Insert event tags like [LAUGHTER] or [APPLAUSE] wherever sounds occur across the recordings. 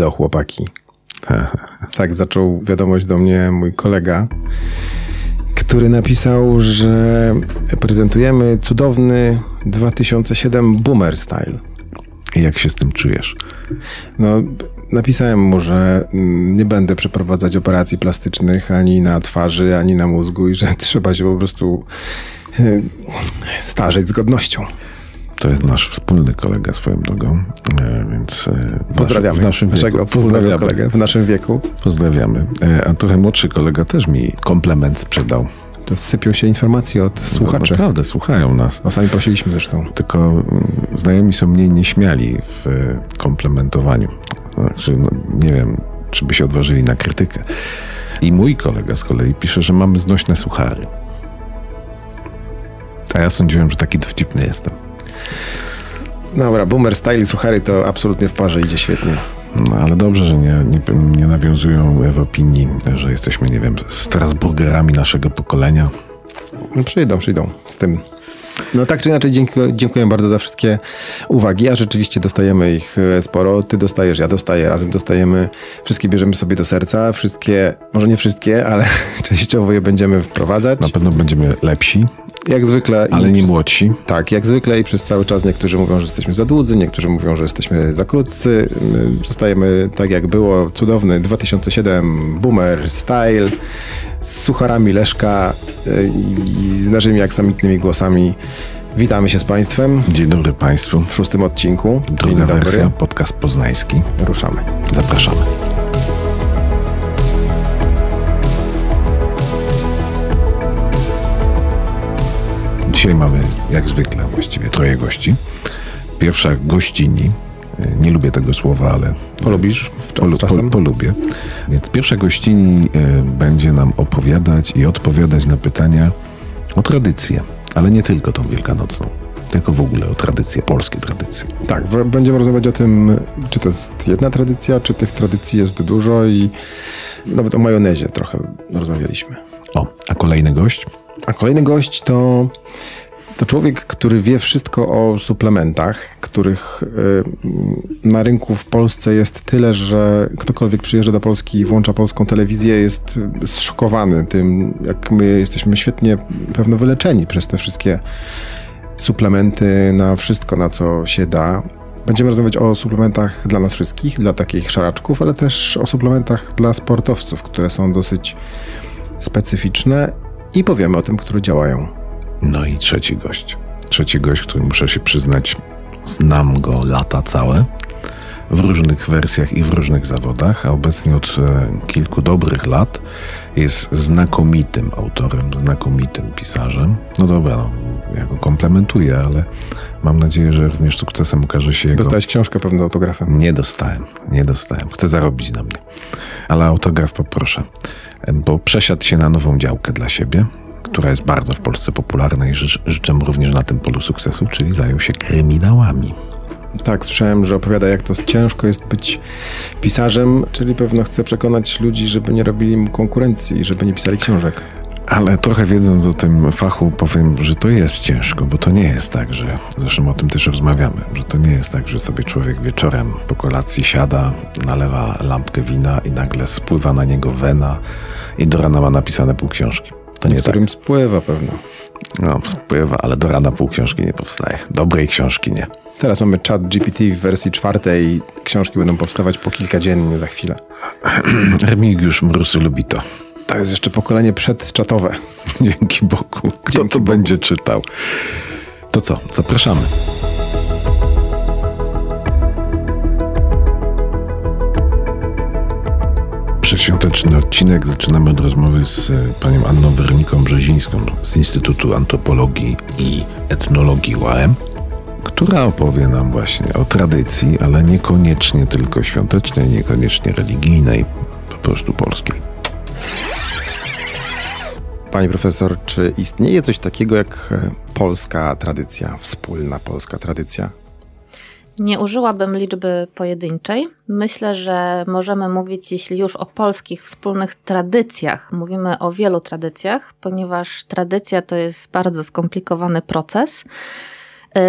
Elo chłopaki. [LAUGHS] tak zaczął wiadomość do mnie mój kolega, który napisał, że prezentujemy cudowny 2007 Boomer Style. I jak się z tym czujesz? No, napisałem mu, że mm, nie będę przeprowadzać operacji plastycznych ani na twarzy, ani na mózgu i że [LAUGHS] trzeba się po prostu e, starzeć z godnością. To jest nasz wspólny kolega swoją drogą, e, więc e, pozdrawiamy w naszym wieku. Pozdrawiamy kolegę w naszym wieku. Pozdrawiamy. A trochę młodszy kolega też mi komplement sprzedał. To sypią się informacje od słuchaczy. Naprawdę, słuchają nas. No sami prosiliśmy zresztą. Tylko mm, znajomi są mniej nieśmiali w komplementowaniu. Znaczy, no, nie wiem, czy by się odważyli na krytykę. I mój kolega z kolei pisze, że mamy znośne suchary. A ja sądziłem, że taki dowcipny jestem. Dobra, boomer style i suchary to absolutnie w parze idzie świetnie. No ale dobrze, że nie, nie, nie nawiązują w opinii, że jesteśmy, nie wiem, Strasburgerami naszego pokolenia. No przyjdą, przyjdą z tym. No tak czy inaczej, dziękuję, dziękuję bardzo za wszystkie uwagi, a rzeczywiście dostajemy ich e, sporo. Ty dostajesz, ja dostaję, razem dostajemy. Wszystkie bierzemy sobie do serca. Wszystkie, może nie wszystkie, ale [LAUGHS] częściowo je będziemy wprowadzać. Na pewno będziemy lepsi. Jak zwykle. Ale nie młodsi. Tak, jak zwykle i przez cały czas niektórzy mówią, że jesteśmy za dłudzy, niektórzy mówią, że jesteśmy za krótcy. My zostajemy tak jak było. Cudowny 2007 Boomer Style z sucharami Leszka e, i z naszymi aksamitnymi głosami. Witamy się z Państwem. Dzień dobry Państwu. W szóstym odcinku. Druga Dzień dobry. wersja, podcast poznański. Ruszamy. Zapraszamy. Dzisiaj mamy, jak zwykle, właściwie troje gości. Pierwsza gościni. Nie lubię tego słowa, ale. Polubisz w czas, pol, pol, polubię. Więc pierwsza gościni e, będzie nam opowiadać i odpowiadać na pytania o tradycję, ale nie tylko tą wielkanocną tylko w ogóle o tradycje, polskie tradycje. Tak, będziemy rozmawiać o tym, czy to jest jedna tradycja, czy tych tradycji jest dużo i nawet o majonezie trochę rozmawialiśmy. O, a kolejny gość? A kolejny gość to, to człowiek, który wie wszystko o suplementach, których y, na rynku w Polsce jest tyle, że ktokolwiek przyjeżdża do Polski i włącza polską telewizję, jest zszokowany tym, jak my jesteśmy świetnie pewno wyleczeni przez te wszystkie suplementy na wszystko, na co się da. Będziemy rozmawiać o suplementach dla nas wszystkich, dla takich szaraczków, ale też o suplementach dla sportowców, które są dosyć specyficzne i powiemy o tym, które działają. No i trzeci gość. Trzeci gość, który muszę się przyznać, znam go lata całe w różnych wersjach i w różnych zawodach, a obecnie od e, kilku dobrych lat jest znakomitym autorem, znakomitym pisarzem. No dobra, no, ja go komplementuję, ale mam nadzieję, że również sukcesem okaże się jego... Dostałeś książkę pewnie autografem. Nie dostałem, nie dostałem. Chcę zarobić na mnie. Ale autograf poproszę, bo przesiadł się na nową działkę dla siebie, która jest bardzo w Polsce popularna i życzę mu również na tym polu sukcesu, czyli zajął się kryminałami. Tak, słyszałem, że opowiada, jak to ciężko jest być pisarzem, czyli pewno chce przekonać ludzi, żeby nie robili mu konkurencji i żeby nie pisali książek. Ale trochę wiedząc o tym fachu, powiem, że to jest ciężko, bo to nie jest tak, że zresztą o tym też rozmawiamy, że to nie jest tak, że sobie człowiek wieczorem po kolacji siada, nalewa lampkę wina i nagle spływa na niego wena i do rana ma napisane pół książki. To nie Niektórym tak. spływa pewno. No, spływa, ale do rana pół książki nie powstaje. Dobrej książki nie. Teraz mamy chat GPT w wersji czwartej i książki będą powstawać po kilka dziennie za chwilę. [CLEARS THROAT] Remigiusz Mrusu lubi to. To jest jeszcze pokolenie przedczatowe. [LAUGHS] Dzięki Bogu. Kto Dzięki to Bogu. będzie czytał? To co? Zapraszamy. Przedświąteczny odcinek zaczynamy od rozmowy z e, panią Anną Weroniką Brzezińską z Instytutu Antropologii i Etnologii UAM która opowie nam właśnie o tradycji, ale niekoniecznie tylko świątecznej, niekoniecznie religijnej, po prostu polskiej. Pani profesor, czy istnieje coś takiego jak e, polska tradycja, wspólna polska tradycja? Nie użyłabym liczby pojedynczej. Myślę, że możemy mówić, jeśli już o polskich wspólnych tradycjach, mówimy o wielu tradycjach, ponieważ tradycja to jest bardzo skomplikowany proces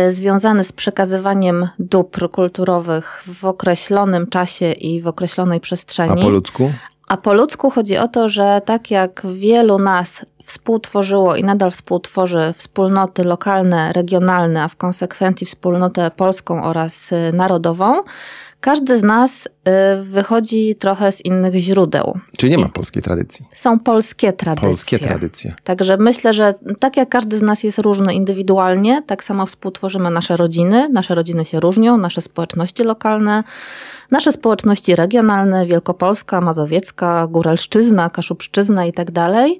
y, związany z przekazywaniem dóbr kulturowych w określonym czasie i w określonej przestrzeni. A po ludzku? A po ludzku chodzi o to, że tak jak wielu nas współtworzyło i nadal współtworzy wspólnoty lokalne, regionalne, a w konsekwencji wspólnotę polską oraz y, narodową, każdy z nas y, wychodzi trochę z innych źródeł. Czyli nie ma polskiej tradycji. Są polskie tradycje. Polskie tradycje. Także myślę, że tak jak każdy z nas jest różny indywidualnie, tak samo współtworzymy nasze rodziny. Nasze rodziny się różnią, nasze społeczności lokalne, nasze społeczności regionalne, Wielkopolska, Mazowiecka, Góralszczyzna, Kaszubszczyzna i tak dalej.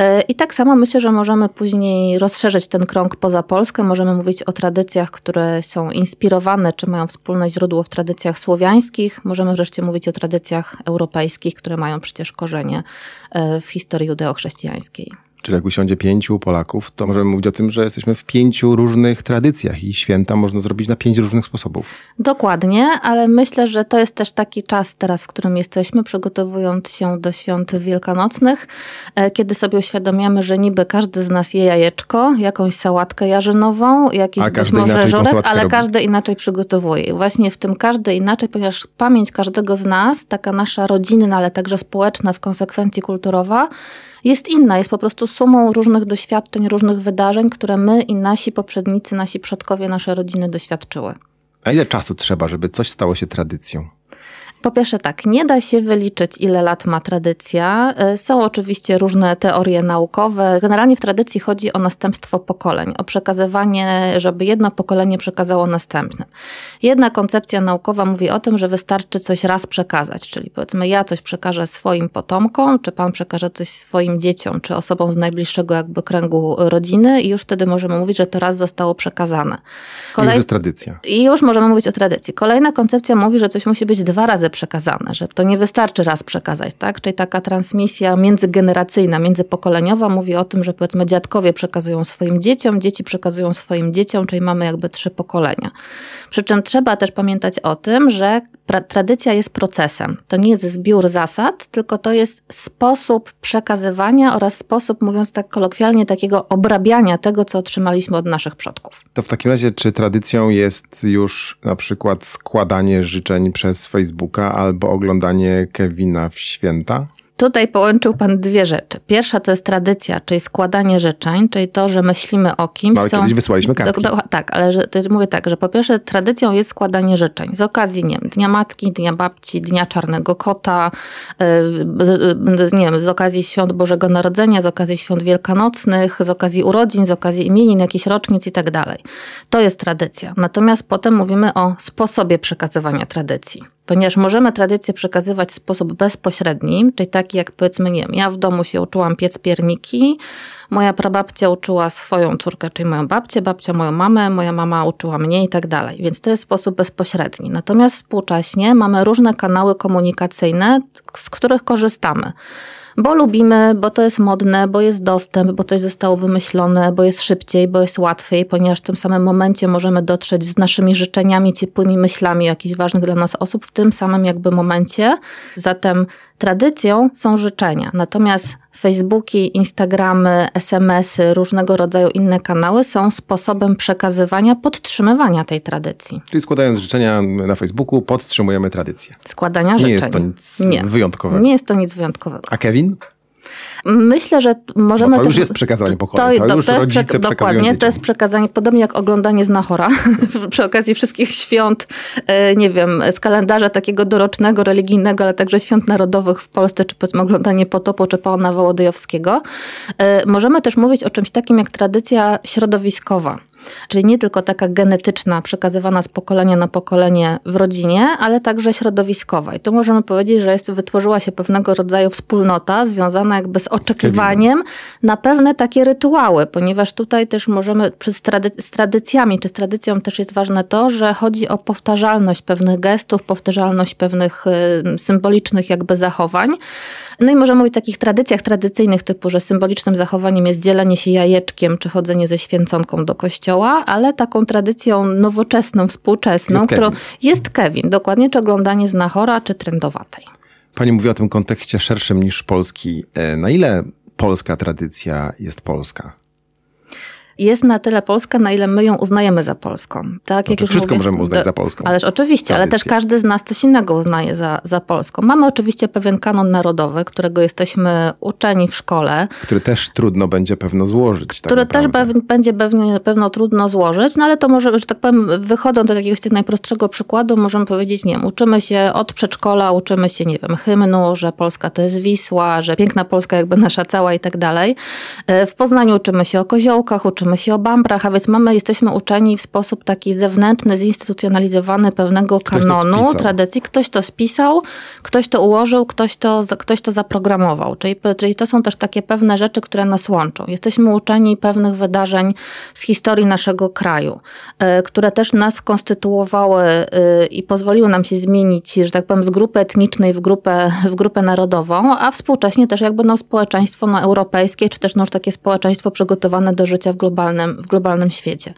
Y, I tak samo myślę, że możemy później rozszerzyć ten krąg poza Polskę. Możemy mówić o tradycjach, które są inspirowane, czy mają wspólne źródło w tradycjach słowiańskich. Możemy wreszcie mówić o tradycjach europejskich, które mają przecież korzenie y, w historii judeo-chrześcijańskiej. Czyli jak usiądzie pięciu Polaków, to możemy mówić o tym, że jesteśmy w pięciu różnych tradycjach i święta można zrobić na pięć różnych sposobów. Dokładnie, ale myślę, że to jest też taki czas teraz, w którym jesteśmy, przygotowując się do świąt wielkanocnych, e, kiedy sobie uświadamiamy, że niby każdy z nas je jajeczko, jakąś sałatkę jarzynową, jakiś A być może żurek, ale robi. każdy inaczej przygotowuje. I właśnie w tym każdy inaczej, ponieważ pamięć każdego z nas, taka nasza rodzinna, ale także społeczna, w konsekwencji kulturowa, jest inna, jest po prostu sumą różnych doświadczeń, różnych wydarzeń, które my i nasi poprzednicy, nasi przodkowie, nasze rodziny doświadczyły. A ile czasu trzeba, żeby coś stało się tradycją? Po pierwsze tak, nie da się wyliczyć ile lat ma tradycja. Y, Są oczywiście różne teorie naukowe. Generalnie w tradycji chodzi o następstwo pokoleń, o przekazywanie, żeby jedno pokolenie przekazało następnym. Jedna koncepcja naukowa mówi o tym, że wystarczy coś raz przekazać, czyli powiedzmy ja coś przekażę swoim potomkom, czy pan przekaże coś swoim dzieciom, czy osobom z najbliższego jakby kręgu rodziny i już wtedy możemy mówić, że to raz zostało przekazane. To już jest tradycja. I już możemy mówić o tradycji. Kolejna koncepcja mówi, że coś musi być dwa razy przekazane, że to nie wystarczy raz przekazać, tak? Czyli taka transmisja międzygeneracyjna, międzypokoleniowa mówi o tym, że powiedzmy dziadkowie przekazują swoim dzieciom, dzieci przekazują swoim dzieciom, czyli mamy jakby trzy pokolenia. Przy czym trzeba też pamiętać o tym, że pra- tradycja jest procesem. To nie jest zbiór zasad, tylko to jest sposób przekazywania oraz sposób, mówiąc tak kolokwialnie, takiego obrabiania tego, co otrzymaliśmy od naszych przodków. To w takim razie, czy tradycją jest już na przykład składanie życzeń przez Facebooka albo oglądanie Kevina w święta? Tutaj połączył Pan dwie rzeczy. Pierwsza to jest tradycja, czyli składanie życzeń, czyli to, że myślimy o kimś. No, ale kiedyś wysłaliśmy kartki. Do, do, tak, ale że, to mówię tak, że po pierwsze tradycją jest składanie życzeń z okazji, nie wiem, Dnia Matki, Dnia Babci, Dnia Czarnego Kota, yy, z, nie wiem, z okazji Świąt Bożego Narodzenia, z okazji Świąt Wielkanocnych, z okazji urodzin, z okazji imienin, jakichś rocznic i tak dalej. To jest tradycja. Natomiast potem mówimy o sposobie przekazywania tradycji ponieważ możemy tradycję przekazywać w sposób bezpośredni, czyli taki jak powiedzmy, nie wiem, ja w domu się uczyłam piec pierniki, moja prababcia uczyła swoją córkę, czyli moją babcię, babcia moją mamę, moja mama uczyła mnie i tak dalej, więc to jest sposób bezpośredni. Natomiast współcześnie mamy różne kanały komunikacyjne, z których korzystamy bo lubimy, bo to jest modne, bo jest dostęp, bo coś zostało wymyślone, bo jest szybciej, bo jest łatwiej, ponieważ w tym samym momencie możemy dotrzeć z naszymi życzeniami, ciepłymi myślami jakichś ważnych dla nas osób w tym samym jakby momencie. Zatem tradycją są życzenia. Natomiast Facebooki, Instagramy, SMS-y, różnego rodzaju inne kanały są sposobem przekazywania, podtrzymywania tej tradycji. Czyli składając życzenia na Facebooku, podtrzymujemy tradycję. Składania Nie życzeń. jest to nic Nie. wyjątkowego. Nie jest to nic wyjątkowego. A Kevin? Myślę, że możemy Bo to już też- jest przekazanie pokoleń. To już jest rodzice przekazują Dokładnie, dzieciom. to jest przekazanie, podobnie jak oglądanie znachora [LAUGHS] przy okazji wszystkich świąt, e, nie wiem, z kalendarza takiego dorocznego, religijnego, ale także świąt narodowych w Polsce, czy powiedzmy oglądanie Potopu, czy Pana Wołodyjowskiego. E, Możemy też mówić o czymś takim jak tradycja środowiskowa. Czyli nie tylko taka genetyczna, przekazywana z pokolenia na pokolenie w rodzinie, ale także środowiskowa. I tu możemy powiedzieć, że jest, wytworzyła się pewnego rodzaju wspólnota związana jakby z oczekiwaniem na pewne takie rytuały, ponieważ tutaj też możemy przez trady- z tradycjami, czy z tradycją też jest ważne to, że chodzi o powtarzalność pewnych gestów, powtarzalność pewnych y, symbolicznych jakby zachowań. No i możemy mówić o takich tradycjach tradycyjnych typu, że symbolicznym zachowaniem jest dzielenie się jajeczkiem, czy chodzenie ze święconką do kościoła, ale taką tradycją nowoczesną, współczesną, Jest którą Kevin. jest Kevin, dokładnie, czy oglądanie znachora, czy trendowatej. Pani mówi o tym kontekście szerszym niż polski. E, Na ile polska tradycja jest polska? Jest na tyle polska, na ile my ją uznajemy za polską. Tak, no jak już wszystko mówię, możemy uznać za polską. Ależ oczywiście, Tradycję. ale też każdy z nas coś innego uznaje za, za polską. Mamy oczywiście pewien kanon narodowy, którego jesteśmy uczeni w szkole. Który też trudno będzie pewno złożyć. Tak który tak też będzie pewnie, pewno trudno złożyć, no ale to może, że tak powiem, wychodząc do jakiegoś najprostszego przykładu, możemy powiedzieć, nie wiem, uczymy się od przedszkola, uczymy się, nie wiem, hymnu, że Polska to jest Wisła, że piękna Polska jakby nasza cała i tak dalej. E, w Poznaniu uczymy się o koziołkach, uczymy się o bambrach, a więc mamy, jesteśmy uczeni w sposób taki zewnętrzny, zinstytucjonalizowany pewnego ktoś kanonu, tradycji. Ktoś to spisał, ktoś to ułożył, ktoś to, ktoś to zaprogramował. Czyli, czyli to są też takie pewne rzeczy, które nas łączą. Jesteśmy uczeni pewnych wydarzeń z historii naszego kraju, e, które też nas konstytuowały e, i pozwoliły nam się zmienić, że tak powiem, z grupy etnicznej w grupę, w grupę narodową, a współcześnie też jakby no społeczeństwo no, europejskie, czy też no, już takie społeczeństwo przygotowane do życia w globalnym, w globalnym świecie.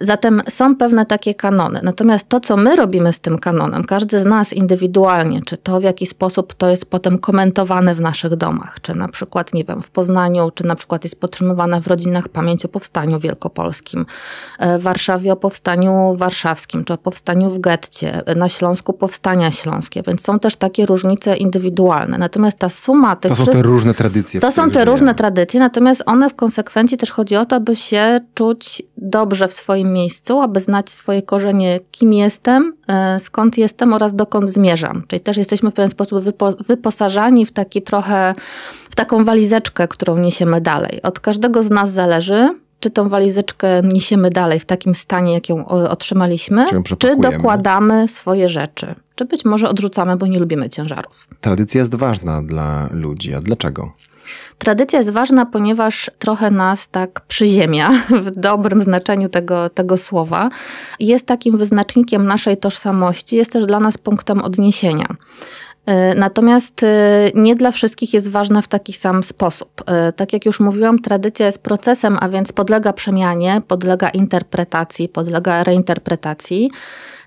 Zatem są pewne takie kanony. Natomiast to, co my robimy z tym kanonem, każdy z nas indywidualnie, czy to w jaki sposób to jest potem komentowane w naszych domach, czy na przykład, nie wiem, w Poznaniu, czy na przykład jest podtrzymywana w rodzinach pamięć o powstaniu wielkopolskim, e, w Warszawie o powstaniu warszawskim, czy o powstaniu w getcie, na Śląsku powstania śląskie, więc są też takie różnice indywidualne. Natomiast ta suma tych... To są te różne tradycje. To są te różne tradycje, natomiast one w konsekwencji też chodzi o to, aby się czuć dobrze w swoim miejscu, aby znać swoje korzenie, kim jestem, e, skąd jestem oraz dokąd zmierzam. Czyli też jesteśmy w pewien sposób wyposażani w taki trochę, w taką walizeczkę, którą niesiemy dalej. Od każdego z nas zależy, czy tą walizeczkę niesiemy dalej w takim stanie, jak ją otrzymaliśmy, czy, czy dokładamy swoje rzeczy. Czy być może odrzucamy, bo nie lubimy ciężarów. Tradycja jest ważna dla ludzi. A dlaczego? Tradycja jest ważna, ponieważ trochę nas tak przyziemia, [LAUGHS] w dobrym znaczeniu tego, tego słowa. Jest takim wyznacznikiem naszej tożsamości, jest też dla nas punktem odniesienia. E, natomiast e, nie dla wszystkich jest ważna w taki sam sposób. E, tak jak już mówiłam, tradycja jest procesem, a więc podlega przemianie, podlega interpretacji, podlega reinterpretacji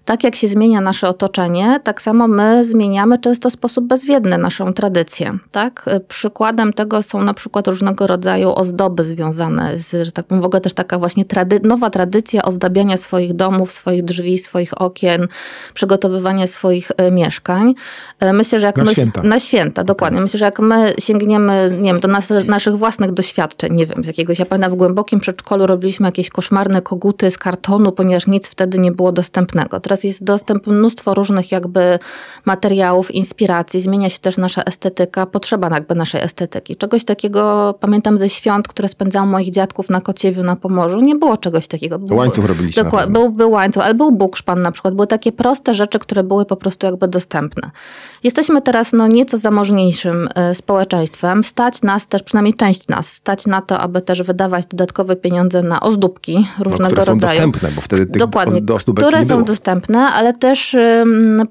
tak jak się zmienia nasze otoczenie, tak samo my zmieniamy często w sposób bezwiedny naszą tradycję. Tak? Przykładem tego są na przykład różnego rodzaju ozdoby związane z, że tak powiem, w ogóle też taka właśnie trady nowa tradycja ozdabiania swoich domów, swoich drzwi, swoich okien, przygotowywania swoich e, mieszkań. E, myślę, że jak na my, święta. Na święta, dokładnie. Myślę, że jak my sięgniemy, nie wiem, do nas, naszych własnych doświadczeń, nie wiem, z jakiegoś, ja pamiętam w głębokim przedszkolu robiliśmy jakieś koszmarne koguty z kartonu, ponieważ nic wtedy nie było dostępnego. Teraz teraz jest dostęp mnóstwo różnych jakby materiałów, inspiracji, zmienia się też nasza estetyka, potrzeba jakby naszej estetyki. Czegoś takiego pamiętam ze świąt, które spędzałam moich dziadków na Kociewiu, na Pomorzu, nie było czegoś takiego. Był, łańcuch robiliśmy. Dokładnie, był, był łańcuch, ale był bukszpan na przykład. Były takie proste rzeczy, które były po prostu jakby dostępne. Jesteśmy teraz no, nieco zamożniejszym e, społeczeństwem. Stać nas też, przynajmniej część nas, stać na to, aby też wydawać dodatkowe pieniądze na ozdóbki no, różnego no, które rodzaju. Które są dostępne, bo wtedy tych Dokładnie, które nie są dostępne dostępne, ale też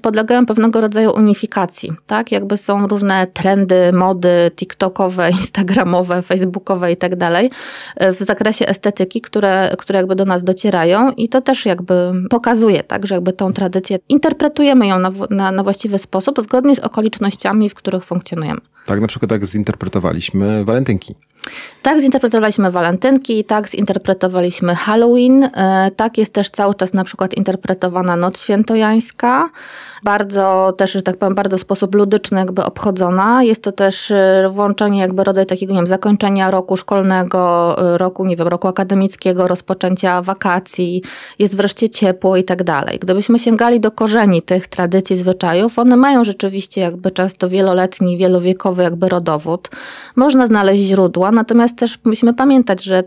podlegają pewnego rodzaju unifikacji. Tak? Jakby są różne trendy, mody TikTokowe, [LAUGHS] Instagramowe, Facebookowe i tak dalej e, w zakresie estetyki, które, które jakby do nas docierają i to też jakby pokazuje, tak, że jakby tą tradycję interpretujemy ją na, na, na właściwy sposób zgodnie z okolicznościami, w których funkcjonujemy. Tak, na przykład tak zinterpretowaliśmy walentynki. Tak zinterpretowaliśmy walentynki, tak zinterpretowaliśmy Halloween, e, tak jest też cały czas na przykład interpretowana Noc Świętojańska, bardzo też, że tak powiem, bardzo w sposób ludyczny jakby obchodzona. Jest to też e, włączenie jakby rodzaj takiego, nie wiem, zakończenia roku szkolnego, e, roku, nie wiem, roku akademickiego, rozpoczęcia wakacji, jest wreszcie ciepło i tak dalej. Gdybyśmy sięgali do korzeni tych tradycji, zwyczajów, one mają rzeczywiście jakby często wieloletni, wielowiekowy jakby rodowód. Można znaleźć źródła, natomiast też musimy pamiętać, że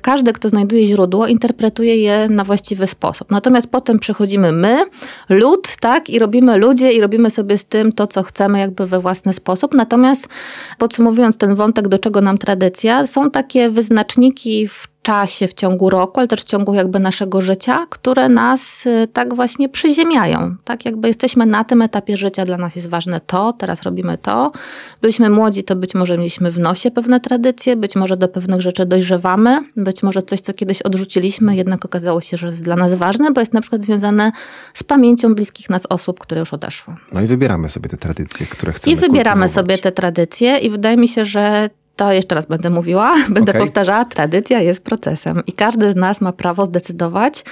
każdy, kto znajduje źródło, interpretuje je na właściwy sposób. Natomiast potem przychodzimy my, lud, tak, i robimy ludzie i robimy sobie z tym to, co chcemy, jakby we własny sposób. Natomiast podsumowując ten wątek, do czego nam tradycja, są takie wyznaczniki w czasie, w ciągu roku, ale też w ciągu jakby naszego życia, które nas y, tak właśnie przyziemiają. Tak jakby jesteśmy na tym etapie życia, dla nas jest ważne to, teraz robimy to. Byliśmy młodzi, to być może mieliśmy w nosie pewne tradycje, być może do pewnych rzeczy dojrzewamy, być może coś, co kiedyś odrzuciliśmy, jednak okazało się, że jest dla nas ważne, bo jest na przykład związane z pamięcią bliskich nas osób, które już odeszły. No i wybieramy sobie te tradycje, które chcemy I wybieramy kultywować. sobie te tradycje i wydaje mi się, że to jeszcze raz będę mówiła, [LAUGHS] będę Okay. powtarzała, tradycja jest procesem i każdy z nas ma prawo zdecydować,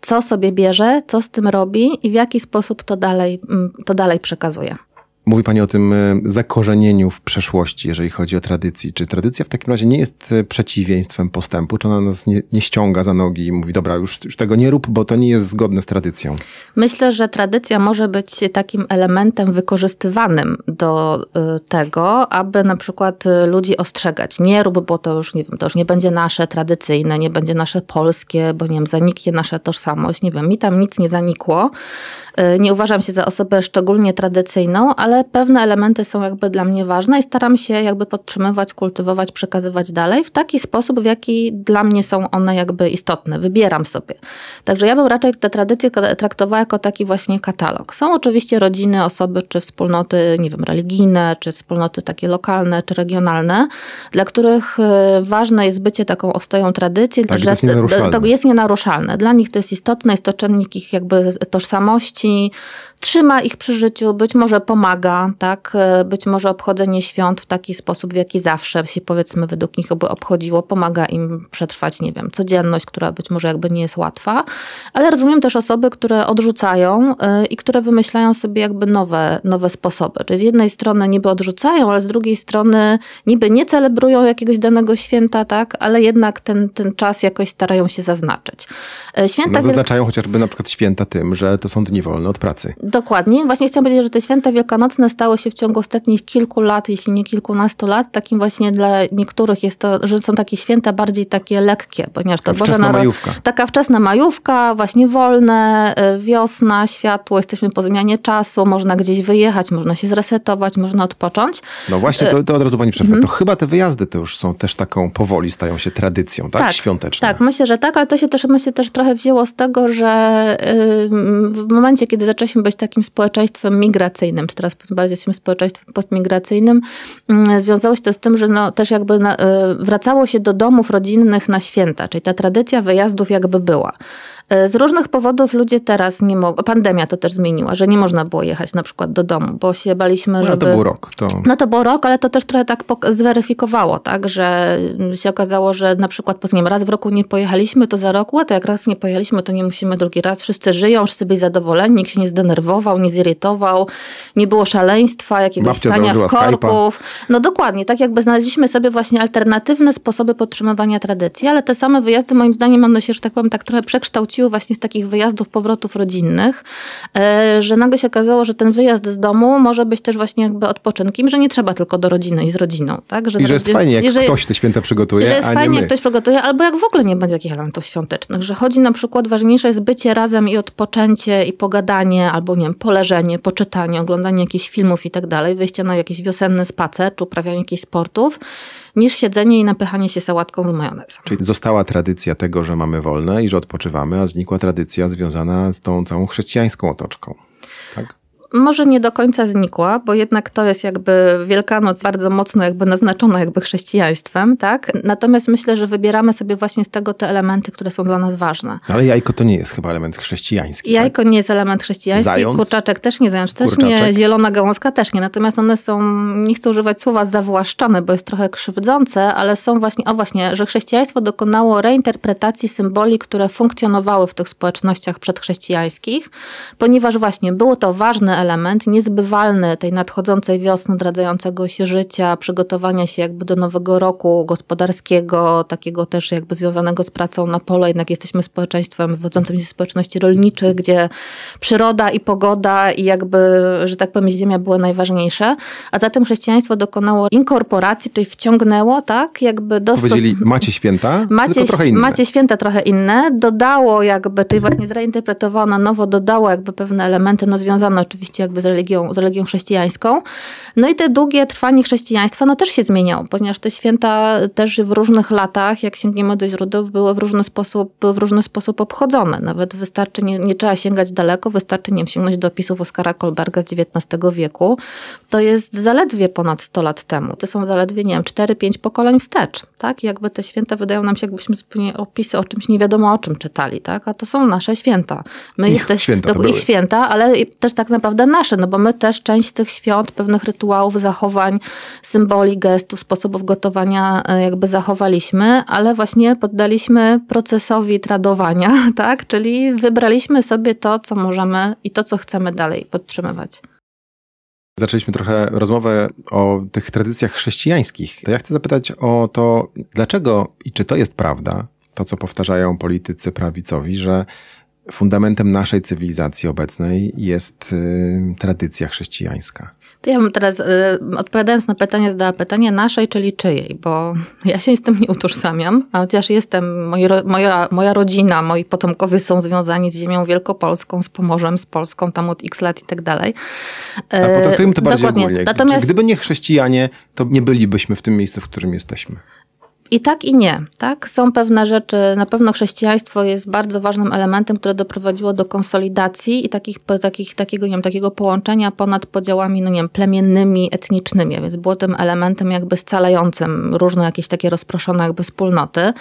co sobie bierze, co z tym robi i w jaki sposób to dalej, mm, to dalej przekazuje. Mówi Pani o tym e, zakorzenieniu w przeszłości, jeżeli chodzi o tradycji. Czy tradycja w takim razie nie jest e, przeciwieństwem postępu? Czy ona nas nie, nie ściąga za nogi i mówi, dobra, już, już tego nie rób, bo to nie jest zgodne z tradycją? Myślę, że tradycja może być takim elementem wykorzystywanym do y, tego, aby na przykład ludzi ostrzegać. Nie rób, bo to już nie wiem, to już nie będzie nasze tradycyjne, nie będzie nasze polskie, bo nie wiem, zaniknie nasza tożsamość. Nie wiem, mi tam nic nie zanikło. Y, Nie uważam się za osobę szczególnie tradycyjną, ale pewne elementy są jakby dla mnie ważne i staram się jakby podtrzymywać, kultywować, przekazywać dalej w taki sposób, w jaki dla mnie są one jakby istotne. Wybieram sobie. Także ja bym raczej te tradycje traktowała jako taki właśnie katalog. Są oczywiście rodziny, osoby czy wspólnoty, nie wiem, religijne, czy wspólnoty takie lokalne, czy regionalne, dla których y, ważne jest bycie taką ostoją tradycji, Tak, że to jest nienaruszalne. to jest nienaruszalne. Dla nich to jest istotne, jest to czynnik ich jakby tożsamości, si trzyma ich przy życiu, być może pomaga, tak? Być może obchodzenie świąt w taki sposób, w jaki zawsze się powiedzmy według nich by obchodziło, pomaga im przetrwać, nie wiem, codzienność, która być może jakby nie jest łatwa. Ale rozumiem też osoby, które odrzucają y, i które wymyślają sobie jakby nowe, nowe sposoby. Czyli z jednej strony niby odrzucają, ale z drugiej strony niby nie celebrują jakiegoś danego święta, tak? Ale jednak ten, ten czas jakoś starają się zaznaczyć. Y, Święta No, Wielk- zaznaczają chociażby na przykład święta tym, że to są dni wolne od pracy. Dokładnie. Właśnie chciałam powiedzieć, że te święta wielkanocne stały się w ciągu ostatnich kilku lat, jeśli nie kilkunastu lat, takim właśnie dla niektórych jest to, że są takie święta bardziej takie lekkie, ponieważ to Taka wczesna Naro- majówka. Taka wczesna majówka, właśnie wolne, y, wiosna, światło, jesteśmy po zmianie czasu, można gdzieś wyjechać, można się zresetować, można odpocząć. No właśnie, to, to od razu pani przerwę. Mhm. To chyba te wyjazdy to już są też taką powoli, stają się tradycją, tak? Świąteczną. Tak, myślę, że tak, ale to się też myślę też trochę wzięło z tego, że w momencie, kiedy zaczęliśmy być takim społeczeństwem migracyjnym, czy teraz bardziej jesteśmy społeczeństwem postmigracyjnym, ym, związało się to z tym, że no, też jakby na, y, wracało się do domów rodzinnych na święta, czyli ta tradycja wyjazdów jakby była. Y, Z różnych powodów ludzie teraz nie mogą, pandemia to też zmieniła, że nie można było jechać na przykład do domu, bo się baliśmy, No, żeby... to był rok. To... No to był rok, ale to też trochę tak zweryfikowało, tak, że się okazało, że na przykład po nie raz w roku nie pojechaliśmy, to za rok, a to jak raz nie pojechaliśmy, to nie musimy drugi raz. Wszyscy żyją, wszyscy byli zadowoleni, nikt się nie zdenerwował, nie zirytował, nie było szaleństwa, jakiegoś Babcia stania w korków. No dokładnie, tak jakby znaleźliśmy sobie właśnie alternatywne sposoby podtrzymywania tradycji, ale te same wyjazdy moim zdaniem one się, że tak powiem, tak trochę przekształciły właśnie z takich wyjazdów, powrotów rodzinnych, e, że nagle się okazało, że ten wyjazd z domu może być też właśnie jakby odpoczynkiem, że nie trzeba tylko do rodziny i z rodziną, tak? I z że jest rodzin- fajnie, jak i że- ktoś te święta przygotuje, że jest a nie fajnie, jak ktoś przygotuje, albo jak w ogóle nie będzie jakichś elementów świątecznych, że chodzi na przykład, ważniejsze jest bycie razem i odpoczęcie i pogadanie, albo nie wiem, poleżenie, poczytanie, oglądanie jakichś filmów i tak dalej, wyjście na jakiś wiosenny spacer, czy uprawianie jakichś sportów, niż siedzenie i napychanie się sałatką z majonezem. Czyli została tradycja tego, że mamy wolne i że odpoczywamy, a znikła tradycja związana z tą całą chrześcijańską otoczką. Tak? Może nie do końca znikła, bo jednak to jest jakby Wielkanoc bardzo mocno jakby naznaczona jakby chrześcijaństwem, tak? Natomiast myślę, że wybieramy sobie właśnie z tego te elementy, które są dla nas ważne. Ale jajko to nie jest chyba element chrześcijański. tak? Jajko nie jest element chrześcijański, Zając? kurczaczek też nie, zając też Kurczaczek? nie, zielona gałązka też nie. Natomiast one są, nie chcę używać słowa zawłaszczone, bo jest trochę krzywdzące, ale są właśnie, o właśnie, że chrześcijaństwo dokonało reinterpretacji symboli, które funkcjonowały w tych społecznościach przedchrześcijańskich, ponieważ właśnie było to ważny element, niezbywalny tej nadchodzącej wiosny, odradzającego się życia, przygotowania się jakby do nowego roku gospodarskiego, takiego też jakby związanego z pracą na polu. Jednak jesteśmy społeczeństwem wywodzącym się z społeczności rolniczych, gdzie przyroda i pogoda i jakby, że tak powiem, ziemia były najważniejsze. A zatem chrześcijaństwo dokonało inkorporacji, czyli wciągnęło, tak, jakby do Powiedzieli, macie święta, Macie, tylko trochę inne. macie święta trochę inne, dodało jakby, czyli właśnie [CLEARS THROAT] zreinterpretowało na nowo, dodało jakby pewne elementy, no związane oczywiście jakby z religią, z religią chrześcijańską. No i te długie trwanie chrześcijaństwa, no też się zmieniało, ponieważ te święta też w różnych latach, jak sięgniemy do źródeł, były w różny sposób, w różny sposób obchodzone. Nawet wystarczy, nie, nie trzeba sięgać daleko, wystarczy, nie sięgnąć do opisów Oskara Kolberga z XIX wieku. To jest zaledwie ponad 100 lat temu. To są zaledwie, nie wiem, 4-5 pokoleń wstecz, tak? Jakby te święta wydają nam się, jakbyśmy zupełnie opisy o czymś nie wiadomo o czym czytali, tak? A to są nasze święta. My Ich jesteśmy, święta to to ich święta, ale też tak naprawdę naprawdę nasze, no bo my też część tych świąt, pewnych rytuałów, zachowań, symboli, gestów, sposobów gotowania e, jakby zachowaliśmy, ale właśnie poddaliśmy procesowi tradowania, [LAUGHS] tak? Czyli wybraliśmy sobie to, co możemy i to, co chcemy dalej podtrzymywać. Zaczęliśmy trochę rozmowę o tych tradycjach chrześcijańskich. To ja chcę zapytać o to, dlaczego i czy to jest prawda, to co powtarzają politycy prawicowi, że fundamentem naszej cywilizacji obecnej jest y, tradycja chrześcijańska. To ja bym teraz, y, odpowiadając na pytanie, zadała pytanie naszej, czyli czyjej, bo ja się z tym nie utożsamiam, a chociaż jestem, moi, moja, moja rodzina, moi potomkowie są związani z ziemią wielkopolską, z Pomorzem, z Polską, tam od x lat i tak dalej. A potraktujmy to bardziej Dokładnie. ogólnie. Natomiast... Gdyby nie chrześcijanie, to nie bylibyśmy w tym miejscu, w którym jesteśmy. I tak i nie. Tak? Są pewne rzeczy, na pewno chrześcijaństwo jest bardzo ważnym elementem, które doprowadziło do konsolidacji i takich, takich, takiego, nie wiem, takiego połączenia ponad podziałami no nie wiem, plemiennymi, etnicznymi, więc było tym elementem jakby scalającym różne jakieś takie rozproszone jakby wspólnoty.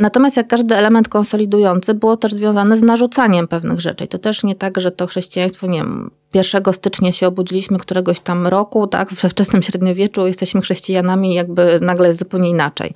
Natomiast jak każdy element konsolidujący było też związane z narzucaniem pewnych rzeczy. I to też nie tak, że to chrześcijaństwo, nie wiem, 1 stycznia się obudziliśmy któregoś tam roku, tak, we wczesnym średniowieczu jesteśmy chrześcijanami, jakby nagle jest zupełnie inaczej.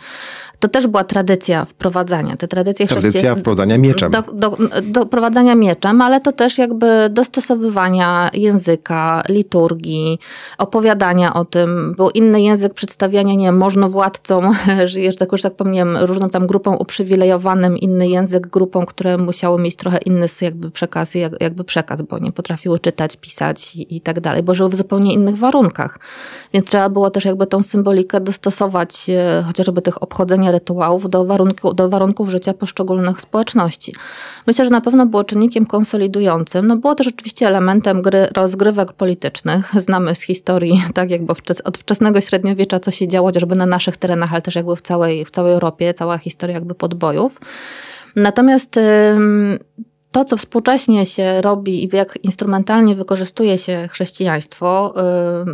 To też była tradycja wprowadzania. Te tradycje tradycja wprowadzania mieczem. Do, do, do prowadzenia mieczem, ale to też jakby dostosowywania języka, liturgii, opowiadania o tym. Był inny język przedstawiania, nie możnowładcom, [LAUGHS] że tak już tak powiem, różną tam grupą uprzywilejowanym, inny język grupą, które musiały mieć trochę inny jakby przekaz, jakby przekaz, bo nie potrafiły czytać, pisać i, i tak dalej, bo żyły w zupełnie innych warunkach. Więc trzeba było też jakby tą symbolikę dostosować e, chociażby tych obchodzenia rytuałów do, warunku, do warunków życia poszczególnych społeczności. Myślę, że na pewno było czynnikiem konsolidującym. No było też oczywiście elementem gry, rozgrywek politycznych. Znamy z historii, [LAUGHS] tak jakby od wczesnego średniowiecza, co się działo chociażby na naszych terenach, ale też jakby w całej, w całej Europie, cała historia jakby podbojów. Natomiast to, co współcześnie się robi i jak instrumentalnie wykorzystuje się chrześcijaństwo,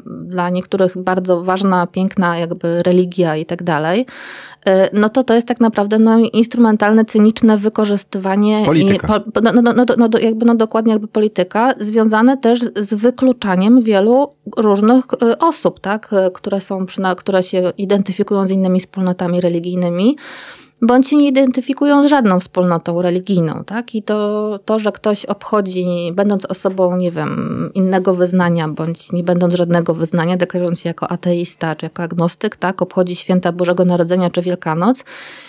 dla niektórych bardzo ważna, piękna jakby religia i tak dalej, y, no to to jest tak naprawdę no, instrumentalne, cyniczne wykorzystywanie polityka. I, no, no, no, no, jakby no dokładnie jakby polityka, związane też z wykluczaniem wielu różnych y, osób, tak, y, które są, które się identyfikują z innymi wspólnotami religijnymi bądź się nie identyfikują z żadną wspólnotą religijną, tak? I to, to, że ktoś obchodzi, będąc osobą, nie wiem, innego wyznania, bądź nie będąc żadnego wyznania, deklarując się jako ateista czy jako agnostyk, tak? Obchodzi święta Bożego Narodzenia czy Wielkanoc,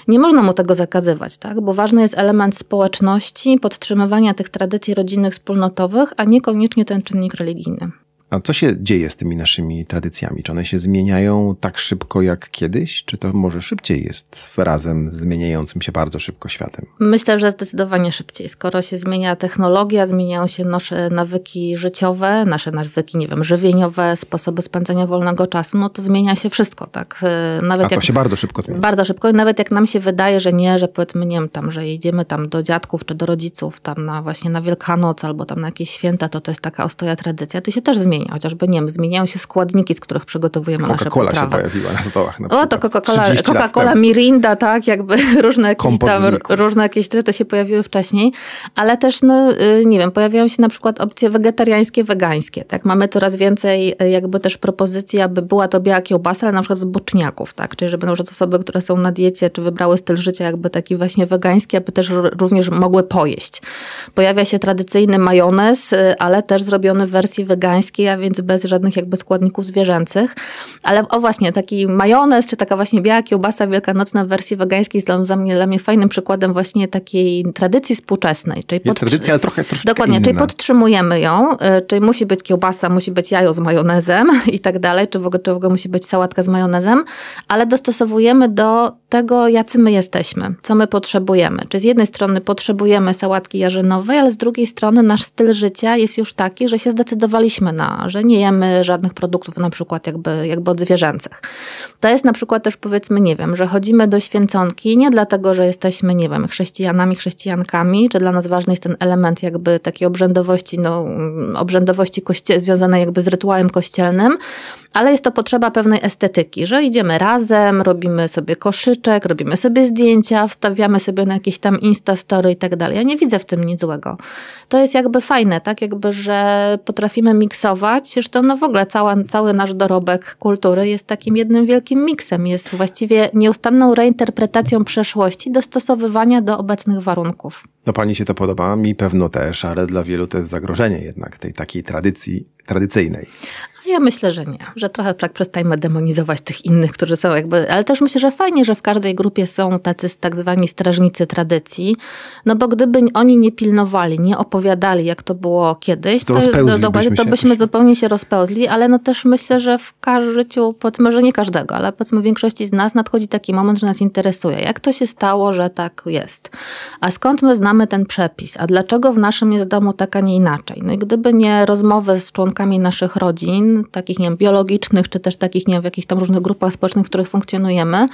nie można mu tego zakazywać, tak? Bo ważny jest element społeczności, podtrzymywania tych tradycji rodzinnych, wspólnotowych, a niekoniecznie ten czynnik religijny. A co się dzieje z tymi naszymi tradycjami? Czy one się zmieniają tak szybko jak kiedyś? Czy to może szybciej jest razem z zmieniającym się bardzo szybko światem? Myślę, że zdecydowanie szybciej. Skoro się zmienia technologia, zmieniają się nasze nawyki życiowe, nasze nawyki, nie wiem, żywieniowe, sposoby spędzania wolnego czasu, no to zmienia się wszystko, tak? Nawet A to jak, się bardzo szybko zmienia. Bardzo szybko i nawet jak nam się wydaje, że nie, że powiedzmy, nie wiem, tam, że jedziemy tam do dziadków czy do rodziców, tam na właśnie na Wielkanoc albo tam na jakieś święta, to to jest taka ostoja tradycja, to się też zmienia zmienia. Chociażby, nie wiem, zmieniają się składniki, z których przygotowujemy nasze potrawy. Coca-Cola się pojawiła na stołach. Na o, to Coca-Cola, Coca-Cola Mirinda, tak, jakby [LAUGHS] różne jakieś, tam, różne jakieś rzeczy się pojawiły wcześniej, ale też, no, y, nie wiem, pojawiają się na przykład opcje wegetariańskie, wegańskie, tak. Mamy coraz więcej y, jakby też propozycji, aby była to biała kiełbasa, ale na przykład z boczniaków, tak, czyli żeby na przykład osoby, które są na diecie, czy wybrały styl życia jakby taki właśnie wegański, aby też również mogły pojeść. Pojawia się tradycyjny majonez, y, ale też zrobiony w wersji wegańskiej, więc bez żadnych jakby składników zwierzęcych. Ale o właśnie, taki majonez, czy taka właśnie biała kiełbasa wielkanocna w wersji wegańskiej jest dla mnie, dla mnie fajnym przykładem właśnie takiej tradycji współczesnej. Czyli jest tradycja, ale trochę troszkę Dokładnie, inna. czyli podtrzymujemy ją, y, czyli musi być kiełbasa, musi być jajo z majonezem [LAUGHS] i tak dalej, czy w ogóle, czy w ogóle musi być sałatka z majonezem, ale dostosowujemy do tego, jacy my jesteśmy, co my potrzebujemy. Czy z jednej strony potrzebujemy sałatki jarzynowej, ale z drugiej strony nasz styl życia jest już taki, że się zdecydowaliśmy na, że nie jemy żadnych produktów na przykład jakby, jakby odzwierzęcych. To jest na przykład też powiedzmy, nie wiem, że chodzimy do święconki nie dlatego, że jesteśmy, nie wiem, chrześcijanami, chrześcijankami, czy dla nas ważny jest ten element jakby takiej obrzędowości, no, obrzędowości koście- związanej jakby z rytuałem kościelnym, ale jest to potrzeba pewnej estetyki, że idziemy razem, robimy sobie koszyczek, robimy sobie zdjęcia, wstawiamy sobie na jakieś tam instastory i tak dalej. Ja nie widzę w tym nic złego. To jest jakby fajne, tak jakby, że potrafimy miksować, zresztą no w ogóle cała, cały nasz dorobek kultury jest takim jednym wielkim miksem, jest właściwie nieustanną reinterpretacją przeszłości, dostosowywania do obecnych warunków. No pani się to podoba, mi pewno też, ale dla wielu to jest zagrożenie jednak tej takiej tradycji tradycyjnej. Ja myślę, że nie, że trochę tak przestajmy demonizować tych innych, którzy są jakby, ale też myślę, że fajnie, że w każdej grupie są tacy tak zwani strażnicy tradycji, no bo gdyby oni nie pilnowali, nie opowiadali, jak to było kiedyś, to, to, do, to byśmy zupełnie się rozpełzli, ale no też myślę, że w każdym życiu, powiedzmy, że nie każdego, ale powiedzmy w większości z nas nadchodzi taki moment, że nas interesuje, jak to się stało, że tak jest. A skąd my znamy ten przepis? A dlaczego w naszym jest domu tak, a nie inaczej? No i gdyby nie rozmowy z członkami naszych rodzin, takich, nie wiem, biologicznych, czy też takich, nie wiem, w jakichś tam różnych grupach społecznych, w których funkcjonujemy,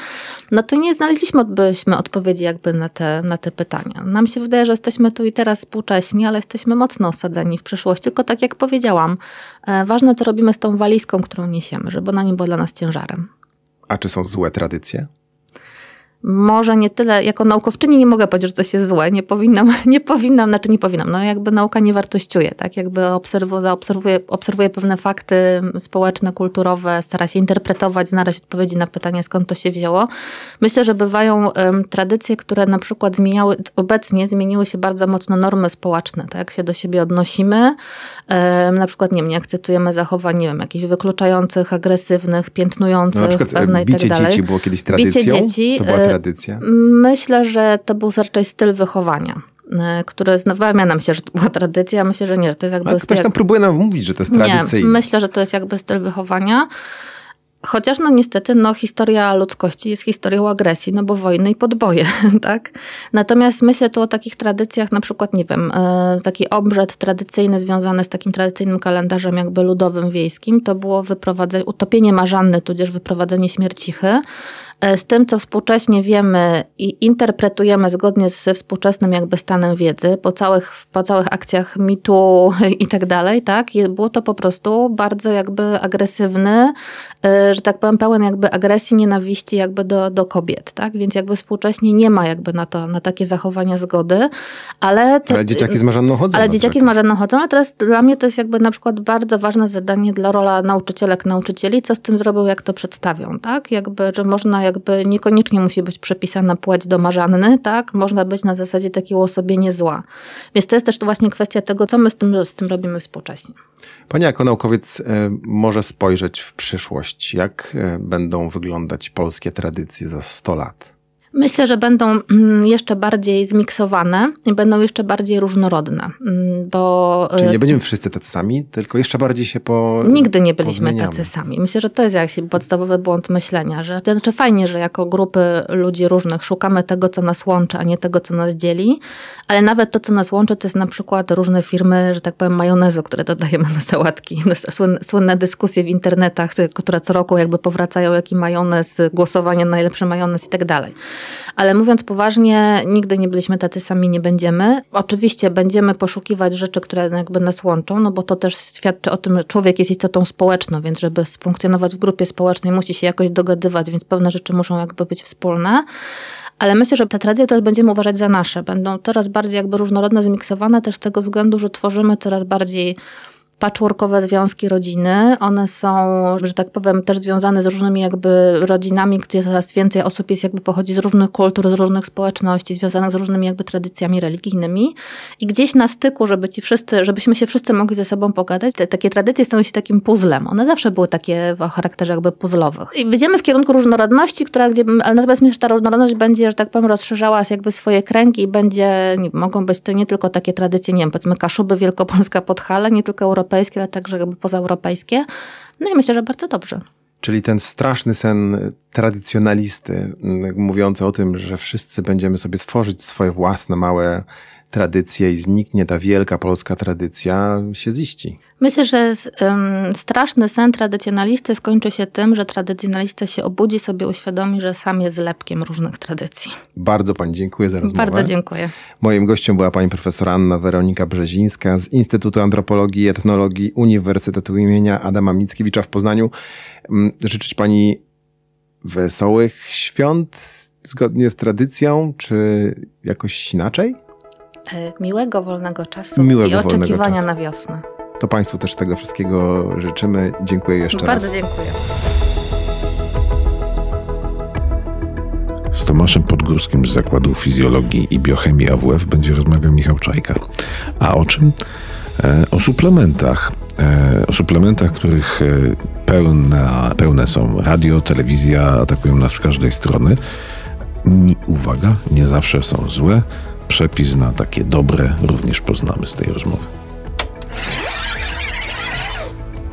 no to nie znaleźliśmy byśmy odpowiedzi jakby na te, na te pytania. Nam się wydaje, że jesteśmy tu i teraz współcześni, ale jesteśmy mocno osadzeni w przyszłość. Tylko tak jak powiedziałam, e, ważne co robimy z tą walizką, którą niesiemy, żeby ona nie była dla nas ciężarem. A czy są złe tradycje? Może nie tyle, jako naukowczyni nie mogę powiedzieć, że coś jest złe, nie powinnam, [LAUGHS] nie powinnam, znaczy nie powinnam, no jakby nauka nie wartościuje, tak, jakby obserwuje, obserwuje, obserwuje pewne fakty społeczne, kulturowe, stara się interpretować, znaleźć odpowiedzi na pytanie, skąd to się wzięło. Myślę, że bywają um, tradycje, które na przykład zmieniały, obecnie zmieniły się bardzo mocno normy społeczne, tak, jak się do siebie odnosimy, um, na przykład, nie wiem, nie akceptujemy zachowań, nie wiem, jakichś wykluczających, agresywnych, piętnujących, no, na przykład, pewne i tak dalej. dzieci było kiedyś tradycją? Bicie dzieci, tradycja? Myślę, że to był raczej styl wychowania e, który wydaje nam się, że to była tradycja, myślę, że nie, że to jest jakby... Ale ktoś tam próbuje nam mówić, że to jest tradycyjne. Nie, myślę, że to jest jakby styl wychowania. Chociaż no niestety no, historia ludzkości jest historią agresji, no bo wojny i podboje, [LAUGHS] tak? Natomiast myślę tu o takich tradycjach, na przykład, nie wiem, e, taki obrzęd tradycyjny związany z takim tradycyjnym kalendarzem jakby ludowym, wiejskim, to było wyprowadzenie, utopienie marzanny, tudzież wyprowadzenie śmiercichy. E, z tym, co współcześnie wiemy i interpretujemy zgodnie ze współczesnym jakby stanem wiedzy, po całych, po całych akcjach mitu [LAUGHS] i tak dalej, tak, było to po prostu bardzo jakby agresywny, e, że tak powiem, pełen jakby agresji, nienawiści jakby do, do kobiet, tak, więc jakby współcześnie nie ma jakby na to, na takie zachowania zgody, ale... Te, ale dzieciaki z marzenną chodzą. Ale dzieciaki z marzenną chodzą, ale teraz dla mnie to jest jakby na przykład bardzo ważne zadanie dla rola nauczycielek, nauczycieli, co z tym zrobią, jak to przedstawią, tak, jakby, że można jakby niekoniecznie musi być przepisana płeć domarzanny, tak? Można być na zasadzie takiego uosobienia zła. Więc to jest też właśnie kwestia tego, co my z tym, z tym robimy współcześnie. Pani jako naukowiec e, może spojrzeć w przyszłość. Jak e, będą wyglądać polskie tradycje za 100 lat? Myślę, że będą mm, jeszcze bardziej zmiksowane i będą jeszcze bardziej różnorodne, mm, bo... Czyli nie y, będziemy wszyscy tacy sami, tylko jeszcze bardziej się po Nigdy nie byliśmy tacy sami. Myślę, że to jest jakiś podstawowy błąd myślenia, że to znaczy fajnie, że jako grupy ludzi różnych szukamy tego, co nas łączy, a nie tego, co nas dzieli, ale nawet to, co nas łączy, to jest na przykład różne firmy, że tak powiem, majonezu, które dodajemy na sałatki. [LAUGHS] Słynne, dyskusje w internetach, które co roku jakby powracają, jaki majonez, głosowanie na najlepszy majonez i tak dalej. Ale mówiąc poważnie, nigdy nie byliśmy tacy sami, nie będziemy. Oczywiście będziemy poszukiwać rzeczy, które jakby nas łączą, no bo to też świadczy o tym, że człowiek jest istotą społeczną, więc żeby funkcjonować w grupie społecznej, musi się jakoś dogadywać, więc pewne rzeczy muszą jakby być wspólne ale myślę, że te tradycje teraz będziemy uważać za nasze. Będą coraz bardziej jakby różnorodne, zmiksowane też z tego względu, że tworzymy coraz bardziej patchworkowe związki rodziny. One są, że tak powiem, też związane z różnymi jakby rodzinami, gdzie coraz więcej osób jest jakby pochodzi z różnych kultur, z różnych społeczności, związanych z różnymi jakby tradycjami religijnymi. I gdzieś na styku, żeby ci wszyscy, żebyśmy się wszyscy mogli ze sobą pogadać, te, takie tradycje stały się takim puzzlem. One zawsze były takie o charakterze jakby puzzlowych. I wyjdziemy w kierunku różnorodności, która gdzie, ale natomiast myślę, że ta różnorodność będzie, że tak powiem, rozszerzała jakby swoje kręgi i będzie, nie, mogą być to nie tylko takie tradycje, nie wiem, powiedzmy Kaszuby, Wielkopolska, Podhale, nie tylko europejskie, europejskie, ale także jakby pozaeuropejskie. No i myślę, że bardzo dobrze. Czyli ten straszny sen tradycjonalisty, mówiący o tym, że wszyscy będziemy sobie tworzyć swoje własne małe tradycje i zniknie ta wielka polska tradycja, się ziści? Myślę, że um, straszny sen tradycjonalisty skończy się tym, że tradycjonalista się obudzi, sobie uświadomi, że sam jest zlepkiem różnych tradycji. Bardzo Pani dziękuję za rozmowę. Bardzo dziękuję. Moim gościem była Pani profesor Anna Weronika Brzezińska z Instytutu Antropologii i Etnologii Uniwersytetu imienia Adama Mickiewicza w Poznaniu. Życzyć Pani wesołych świąt zgodnie z tradycją, czy jakoś inaczej? E, miłego, wolnego czasu Miłego, i oczekiwania na wiosnę. To Państwu też tego wszystkiego życzymy. Dziękuję jeszcze Bardzo raz. Bardzo dziękuję. Z Tomaszem Podgórskim z Zakładu Fizjologii i Biochemii AWF będzie rozmawiał Michał Czajka. A o czym? E, o suplementach. E, o suplementach, których pełne, pełne są radio, telewizja, atakują nas z każdej strony. Uwaga, nie zawsze są złe przepis na takie dobre również poznamy z tej rozmowy.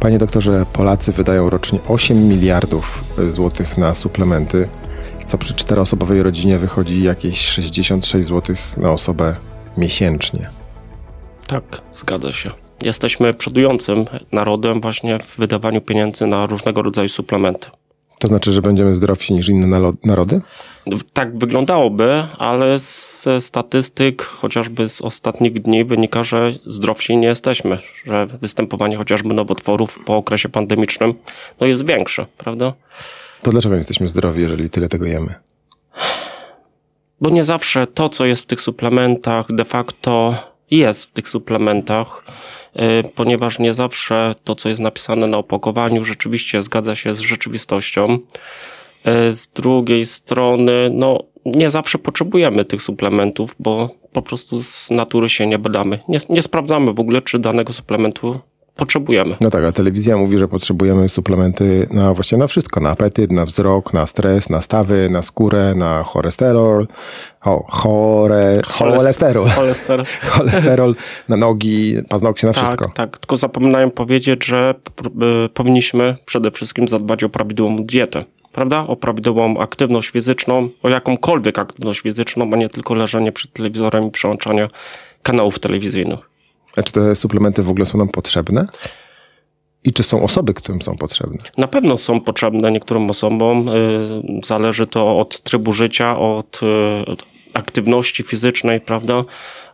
Panie doktorze, Polacy wydają rocznie 8 miliardów złotych na suplementy, co przy czteroosobowej rodzinie wychodzi jakieś 66 złotych na osobę miesięcznie. Tak, zgadza się. Jesteśmy przodującym narodem właśnie w wydawaniu pieniędzy na różnego rodzaju suplementy. To znaczy, że będziemy zdrowsi niż inne narody? Tak wyglądałoby, ale ze statystyk, chociażby z ostatnich dni, wynika, że zdrowsi nie jesteśmy, że występowanie chociażby nowotworów po okresie pandemicznym no jest większe, prawda? To dlaczego nie jesteśmy zdrowi, jeżeli tyle tego jemy? Bo nie zawsze to, co jest w tych suplementach, de facto jest w tych suplementach, y, ponieważ nie zawsze to, co jest napisane na opakowaniu, rzeczywiście zgadza się z rzeczywistością. Y, z drugiej strony, no, nie zawsze potrzebujemy tych suplementów, bo po prostu z natury się nie badamy. Nie, nie sprawdzamy w ogóle, czy danego suplementu potrzebujemy. No tak, a telewizja mówi, że potrzebujemy suplementy na właśnie na wszystko, na apetyt, na wzrok, na stres, na stawy, na skórę, na cholesterol, o, chore, cholesterol, cholesterol, [LAUGHS] cholesterol na nogi, paznokcie, na tak, wszystko. Tak, tylko zapominałem powiedzieć, że powinniśmy przede wszystkim zadbać o prawidłową dietę prawda? O prawidłową aktywność fizyczną, o jakąkolwiek aktywność fizyczną, a nie tylko leżenie przed telewizorem i przełączanie kanałów telewizyjnych. A czy te suplementy w ogóle są nam potrzebne? I czy są osoby, którym są potrzebne? Na pewno są potrzebne niektórym osobom. Y, zależy to od trybu życia, od y, aktywności fizycznej, prawda?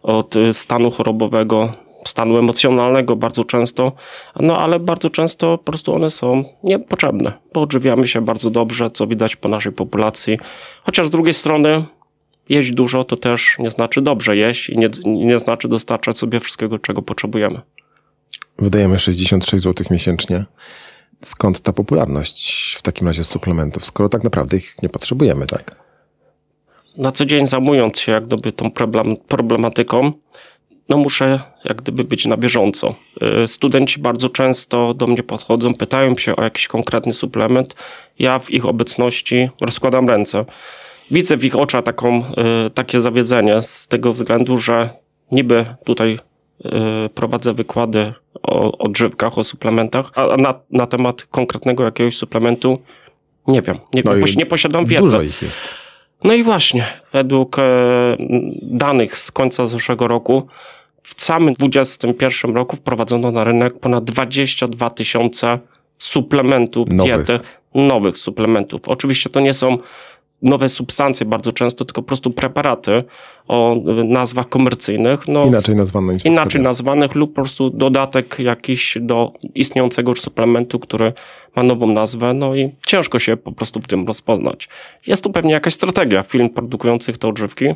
Od y, stanu chorobowego, stanu emocjonalnego bardzo często, no ale bardzo często po prostu one są niepotrzebne, bo odżywiamy się bardzo dobrze, co widać po naszej populacji. Chociaż z drugiej strony jeść dużo to też nie znaczy dobrze jeść i nie, nie znaczy dostarczać sobie wszystkiego, czego potrzebujemy. Wydajemy 66 zł miesięcznie. Skąd ta popularność w takim razie suplementów, skoro tak naprawdę ich nie potrzebujemy, tak? Na co dzień zajmując się jak gdyby tą problem, problematyką, no muszę jak gdyby być na bieżąco. Y, studenci bardzo często do mnie podchodzą, pytają się o jakiś konkretny suplement. Ja w ich obecności rozkładam ręce widzę w ich oczach taką, y, takie zawiedzenie z tego względu, że niby tutaj y, prowadzę wykłady o odżywkach, o suplementach, a na, na temat konkretnego jakiegoś suplementu nie wiem, nie, no nie posiadam wiedzy. Dużo ich jest. No i właśnie, według e, danych z końca zeszłego roku, w samym 2021 roku wprowadzono na rynek ponad 22 tysiące suplementów nowych. diety, nowych suplementów. Oczywiście to nie są nowe substancje bardzo często, tylko po prostu preparaty o nazwach komercyjnych. No, inaczej nazwane. Inaczej nazwanych lub po prostu dodatek jakiś do istniejącego już suplementu, który ma nową nazwę, no i ciężko się po prostu w tym rozpoznać. Jest tu pewnie jakaś strategia firm produkujących te odżywki,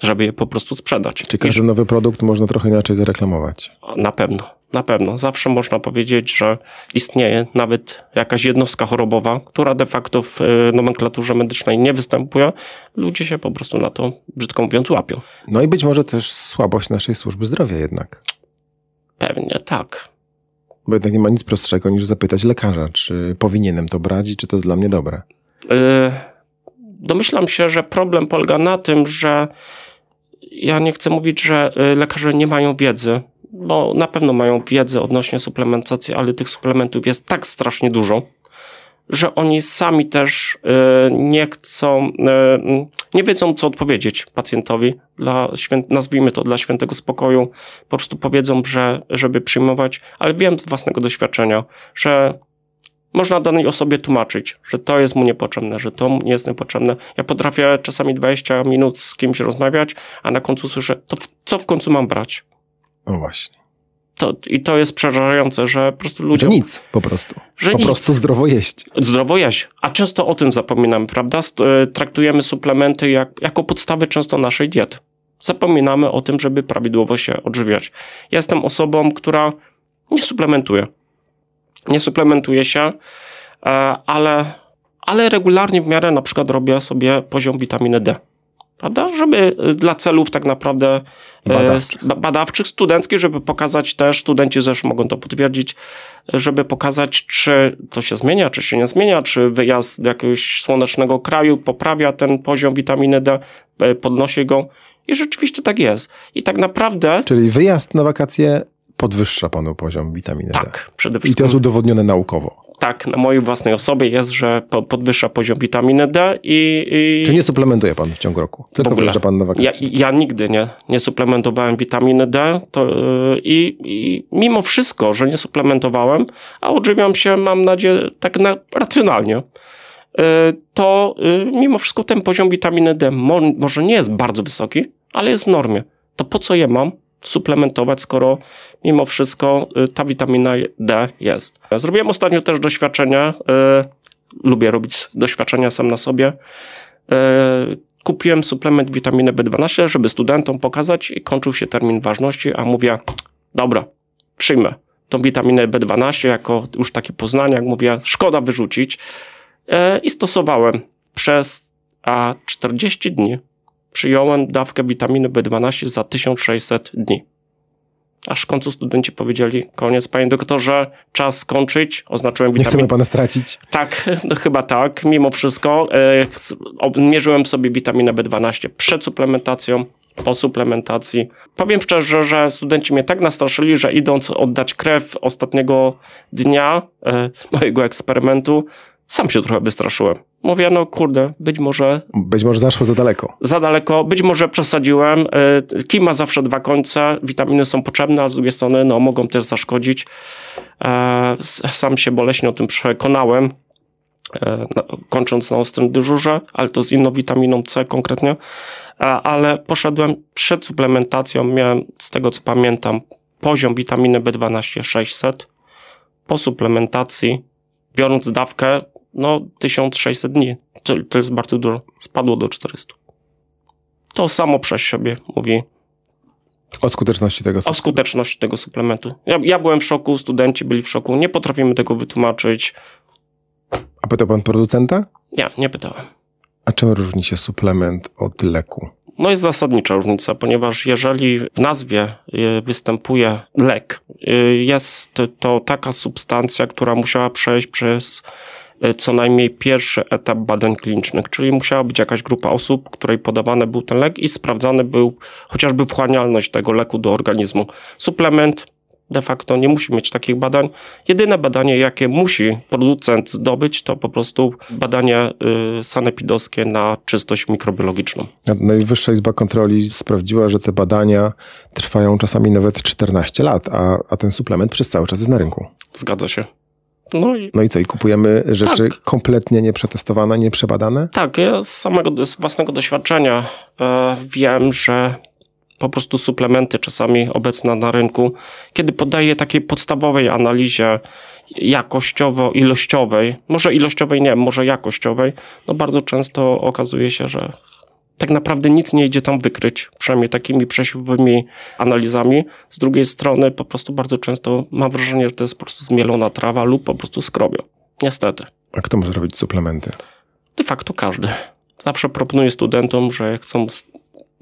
żeby je po prostu sprzedać. Czy każdy nowy produkt można trochę inaczej zareklamować? Na pewno. Na pewno. Zawsze można powiedzieć, że istnieje nawet jakaś jednostka chorobowa, która de facto w y, nomenklaturze medycznej nie występuje. Ludzie się po prostu na to, brzydko mówiąc, łapią. No i być może też słabość naszej służby zdrowia jednak. Pewnie tak. Bo jednak nie ma nic prostszego niż zapytać lekarza, czy powinienem to brać i czy to jest dla mnie dobre. Yy, domyślam się, że problem polega na tym, że ja nie chcę mówić, że y, lekarze nie mają wiedzy bo na pewno mają wiedzę odnośnie suplementacji, ale tych suplementów jest tak strasznie dużo, że oni sami też y, nie chcą, y, nie wiedzą, co odpowiedzieć pacjentowi, dla, nazwijmy to dla świętego spokoju, po prostu powiedzą, że, żeby przyjmować, ale wiem z własnego doświadczenia, że można danej osobie tłumaczyć, że to jest mu niepotrzebne, że to nie jest niepotrzebne. Ja potrafię czasami 20 minut z kimś rozmawiać, a na końcu słyszę, to w, co w końcu mam brać? No właśnie. To, I to jest przerażające, że po prostu ludzie. Że nic po prostu. Że po nic. prostu zdrowo jeść. Zdrowo jeść. A często o tym zapominamy, prawda? E, traktujemy suplementy jak, jako podstawy często naszej diety. Zapominamy o tym, żeby prawidłowo się odżywiać. Ja jestem osobą, która nie suplementuje. Nie suplementuje się, e, ale, ale regularnie w miarę na przykład robię sobie poziom witaminy D prawda? Żeby y, dla celów tak naprawdę e, badawczych, badawczych studenckich, żeby pokazać też, studenci zresztą mogą to potwierdzić, żeby pokazać, czy to się zmienia, czy się nie zmienia, czy wyjazd do jakiegoś słonecznego kraju poprawia ten poziom witaminy D, e, podnosi go. I rzeczywiście tak jest. I tak naprawdę. Czyli wyjazd na wakacje podwyższa panu poziom witaminy tak, D. Tak, przede wszystkim. I to jest udowodnione naukowo tak, na mojej własnej osobie jest, że podwyższa poziom witaminy D i... i... Czy nie suplementuje pan w ciągu roku? Tylko wyjeżdża pan na wakacje? Ja, ja nigdy nie, nie suplementowałem witaminy D to, yy, i, mimo wszystko, że nie suplementowałem, a odżywiam się, mam nadzieję, tak na, racjonalnie, yy, to yy, mimo wszystko ten poziom witaminy D mo, może nie jest bardzo wysoki, ale jest w normie. To po co je mam? Suplementować, skoro mimo wszystko y, ta witamina D jest. Zrobiłem ostatnio też doświadczenia, y, lubię robić doświadczenia sam na sobie. Y, kupiłem suplement witaminy B12, żeby studentom pokazać i kończył się termin ważności, a mówię, dobra, przyjmę tą witaminę B12 jako już taki poznanie, jak mówię, szkoda wyrzucić. I stosowałem przez a 40 dni przyjąłem dawkę witaminy B12 za 1600 dni. Aż w końcu studenci powiedzieli, koniec panie doktorze, czas skończyć, oznaczyłem witaminę. Nie chcemy pana stracić. Tak, [LAUGHS] no chyba tak, mimo wszystko. E, mierzyłem sobie witaminę B12 przed suplementacją, po suplementacji. Powiem szczerze, że studenci mnie tak nastraszyli, że idąc oddać krew ostatniego dnia e, mojego eksperymentu, sam się trochę wystraszyłem. Mówię, no kurde, być może... Być może zaszło za daleko. Za daleko, być może przesadziłem. Y, Kim ma zawsze dwa końce, witaminy są potrzebne, a z drugiej strony no, mogą też zaszkodzić. E, sam się boleśnie o tym przekonałem, e, kończąc na ostrym dyżurze, ale to z inną witaminą C konkretnie. E, ale poszedłem przed suplementacją, miałem z tego co pamiętam poziom witaminy B12 600. Po suplementacji, biorąc dawkę, no 1600 dni. To, to jest bardzo dużo. Spadło do 400. To samo przez siebie mówi. O skuteczności tego suplementu. O skuteczności tego suplementu. Ja, ja byłem w szoku, studenci byli w szoku, nie potrafimy tego wytłumaczyć. A pytał pan producenta? Nie, nie pytałem. A czym różni się suplement od leku? No jest zasadnicza różnica, ponieważ jeżeli w nazwie y, występuje lek, y, jest to taka substancja, która musiała przejść przez co najmniej pierwszy etap badań klinicznych, czyli musiała być jakaś grupa osób, której podawany był ten lek i sprawdzany był chociażby wchłanialność tego leku do organizmu. Suplement de facto nie musi mieć takich badań. Jedyne badanie, jakie musi producent zdobyć, to po prostu badanie y, sanepidowskie na czystość mikrobiologiczną. Najwyższa Izba Kontroli sprawdziła, że te badania trwają czasami nawet 14 lat, a, a ten suplement przez cały czas jest na rynku. Zgadza się. No i, no i co, i kupujemy rzeczy tak. kompletnie nieprzetestowane, nieprzebadane? Tak, ja z samego z własnego doświadczenia e, wiem, że po prostu suplementy czasami obecne na rynku, kiedy poddaję takiej podstawowej analizie jakościowo-ilościowej, może ilościowej nie, może jakościowej, no bardzo często okazuje się, że tak naprawdę nic nie idzie tam wykryć, przynajmniej takimi przesiewowymi analizami. Z drugiej strony po prostu bardzo często mam wrażenie, że to jest po prostu zmielona trawa lub po prostu skrobio. Niestety. A kto może robić suplementy? De facto każdy. Zawsze proponuję studentom, że chcą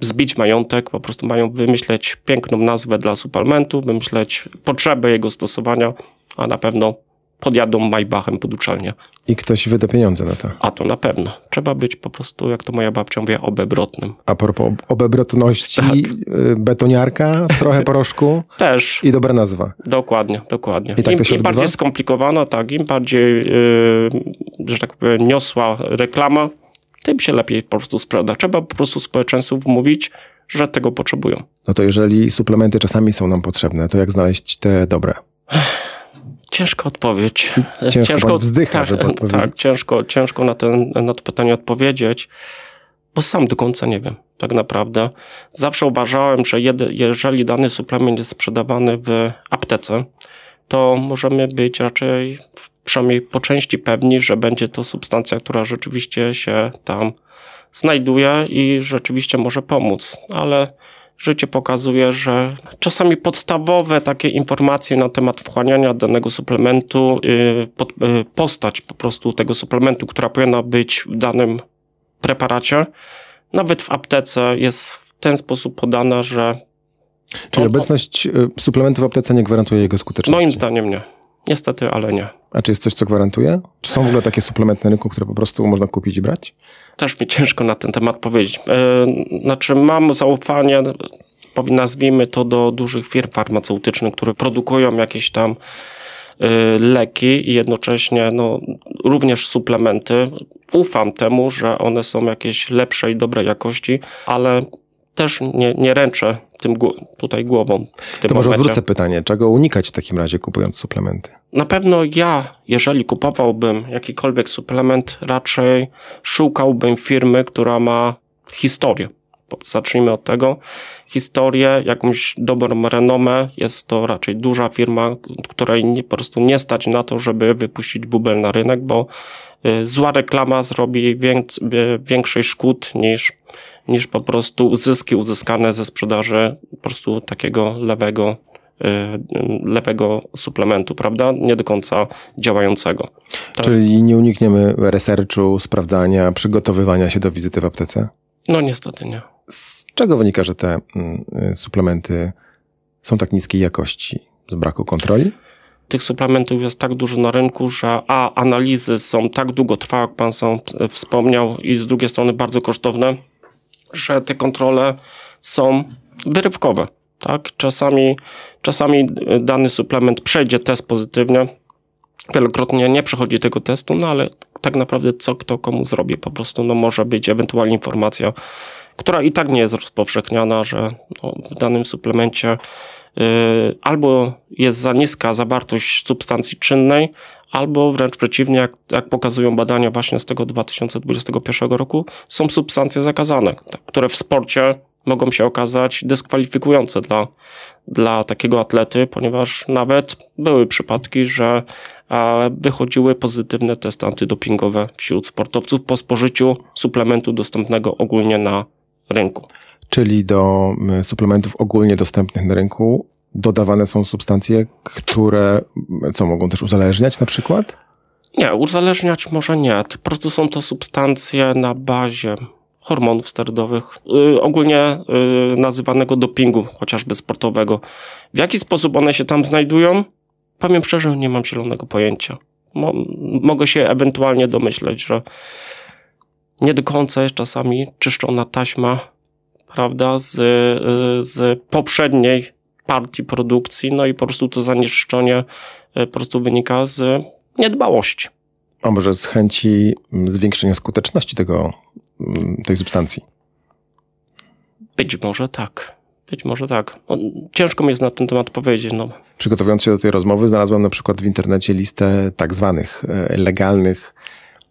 zbić majątek, po prostu mają wymyśleć piękną nazwę dla suplementu, wymyśleć potrzebę jego stosowania, a na pewno podjadą Maybachem pod uczelnię. I ktoś wyda pieniądze na to. A to na pewno. Trzeba być po prostu, jak to moja babcia mówi, obebrotnym. A propos obebrotności, Tak. y, betoniarka, trochę poroszku [LAUGHS] Też. i dobra nazwa. Dokładnie, dokładnie. I tak Im, to się Im bardziej skomplikowana, tak, im bardziej, yy, że tak powiem, niosła reklama, tym się lepiej po prostu sprzeda. Trzeba po prostu społeczeństwu wmówić, że tego potrzebują. No to jeżeli suplementy czasami są nam potrzebne, to jak znaleźć te dobre? [SIGHS] Ciężka odpowiedź. Ciężko pan wzdycha, tak, żeby odpowiedzieć. tak, ciężko, ciężko na, ten, na to pytanie odpowiedzieć, bo sam do końca nie wiem, tak naprawdę. Zawsze uważałem, że jedy, jeżeli dany suplement jest sprzedawany w aptece, to możemy być raczej przynajmniej po części pewni, że będzie to substancja, która rzeczywiście się tam znajduje i rzeczywiście może pomóc, ale życie pokazuje, że czasami podstawowe takie informacje na temat wchłaniania danego suplementu, pod, yy, postać po prostu tego suplementu, która powinna być w danym preparacie, nawet w aptece jest w ten sposób podana, że Czyli O- obecność y, suplementu w aptece nie gwarantuje jego skuteczności. moim zdaniem nie. Niestety, ale nie. A czy jest coś, co gwarantuje? Czy są w ogóle takie suplementy na rynku, które po prostu można kupić i brać? Też mi ciężko na ten temat powiedzieć. E, Znaczy, mam zaufanie, nazwijmy to, do dużych firm farmaceutycznych, które produkują jakieś tam e, leki i jednocześnie no, również suplementy. Ufam temu, że one są jakieś lepszej, dobrej jakości, ale też nie, nie ręczę tym tutaj głową To może odwrócę pytanie. Czego unikać w takim razie kupując suplementy? Na pewno ja, jeżeli kupowałbym jakikolwiek suplement, raczej szukałbym firmy, która ma historię. Zacznijmy od tego. Historię, jakąś dobrą renomę. Jest to raczej duża firma, której nie, po prostu nie stać na to, żeby wypuścić bubel na rynek, bo y, zła reklama zrobi więc, y, większej szkód niż, niż po prostu zyski uzyskane ze sprzedaży po prostu takiego lewego y, lewego suplementu, prawda? Nie do końca działającego. Tak. Czyli nie unikniemy researchu, sprawdzania, przygotowywania się do wizyty w aptece? No niestety nie. Z czego wynika, że te mm, y, suplementy są tak niskiej jakości? Z braku kontroli? Tych suplementów jest tak dużo na rynku, że a analizy są tak długotrwałe, jak pan sam wspomniał, i z drugiej strony bardzo kosztowne, że te kontrole są wyrywkowe. Tak? Czasami, czasami dany suplement przejdzie test pozytywnie, wielokrotnie nie przechodzi tego testu, no ale tak naprawdę co kto komu zrobi, po prostu no może być ewentualnie informacja, która i tak nie jest rozpowszechniana, że no, w danym suplemencie yy, albo jest za niska zawartość substancji czynnej, albo wręcz przeciwnie, jak, jak pokazują badania właśnie z tego 2021 roku, są substancje zakazane, które w sporcie mogą się okazać dyskwalifikujące dla, dla takiego atlety, ponieważ nawet były przypadki, że a, wychodziły pozytywne testy antydopingowe wśród sportowców po spożyciu suplementu dostępnego ogólnie na rynku. Czyli do suplementów ogólnie dostępnych na rynku dodawane są substancje, które co mogą też uzależniać na przykład? Nie, uzależniać może nie. Po prostu są to substancje na bazie hormonów sterydowych, yy, ogólnie yy, nazywanego dopingu, chociażby sportowego. W jaki sposób one się tam znajdują? Powiem szczerze, nie mam zielonego pojęcia. Mo mogę się ewentualnie domyśleć, że nie do końca jest czasami czyszczona taśma, prawda, z, yy, z poprzedniej partii produkcji, no i po prostu to zanieczyszczenie yy, po prostu wynika z niedbałości. A może z chęci mm, zwiększenia skuteczności tego, mm, tej substancji? Być może tak. Być może tak. No, ciężko mi jest na ten temat powiedzieć. No. Przygotowując się do tej rozmowy, znalazłem na przykład w internecie listę tak zwanych e, legalnych,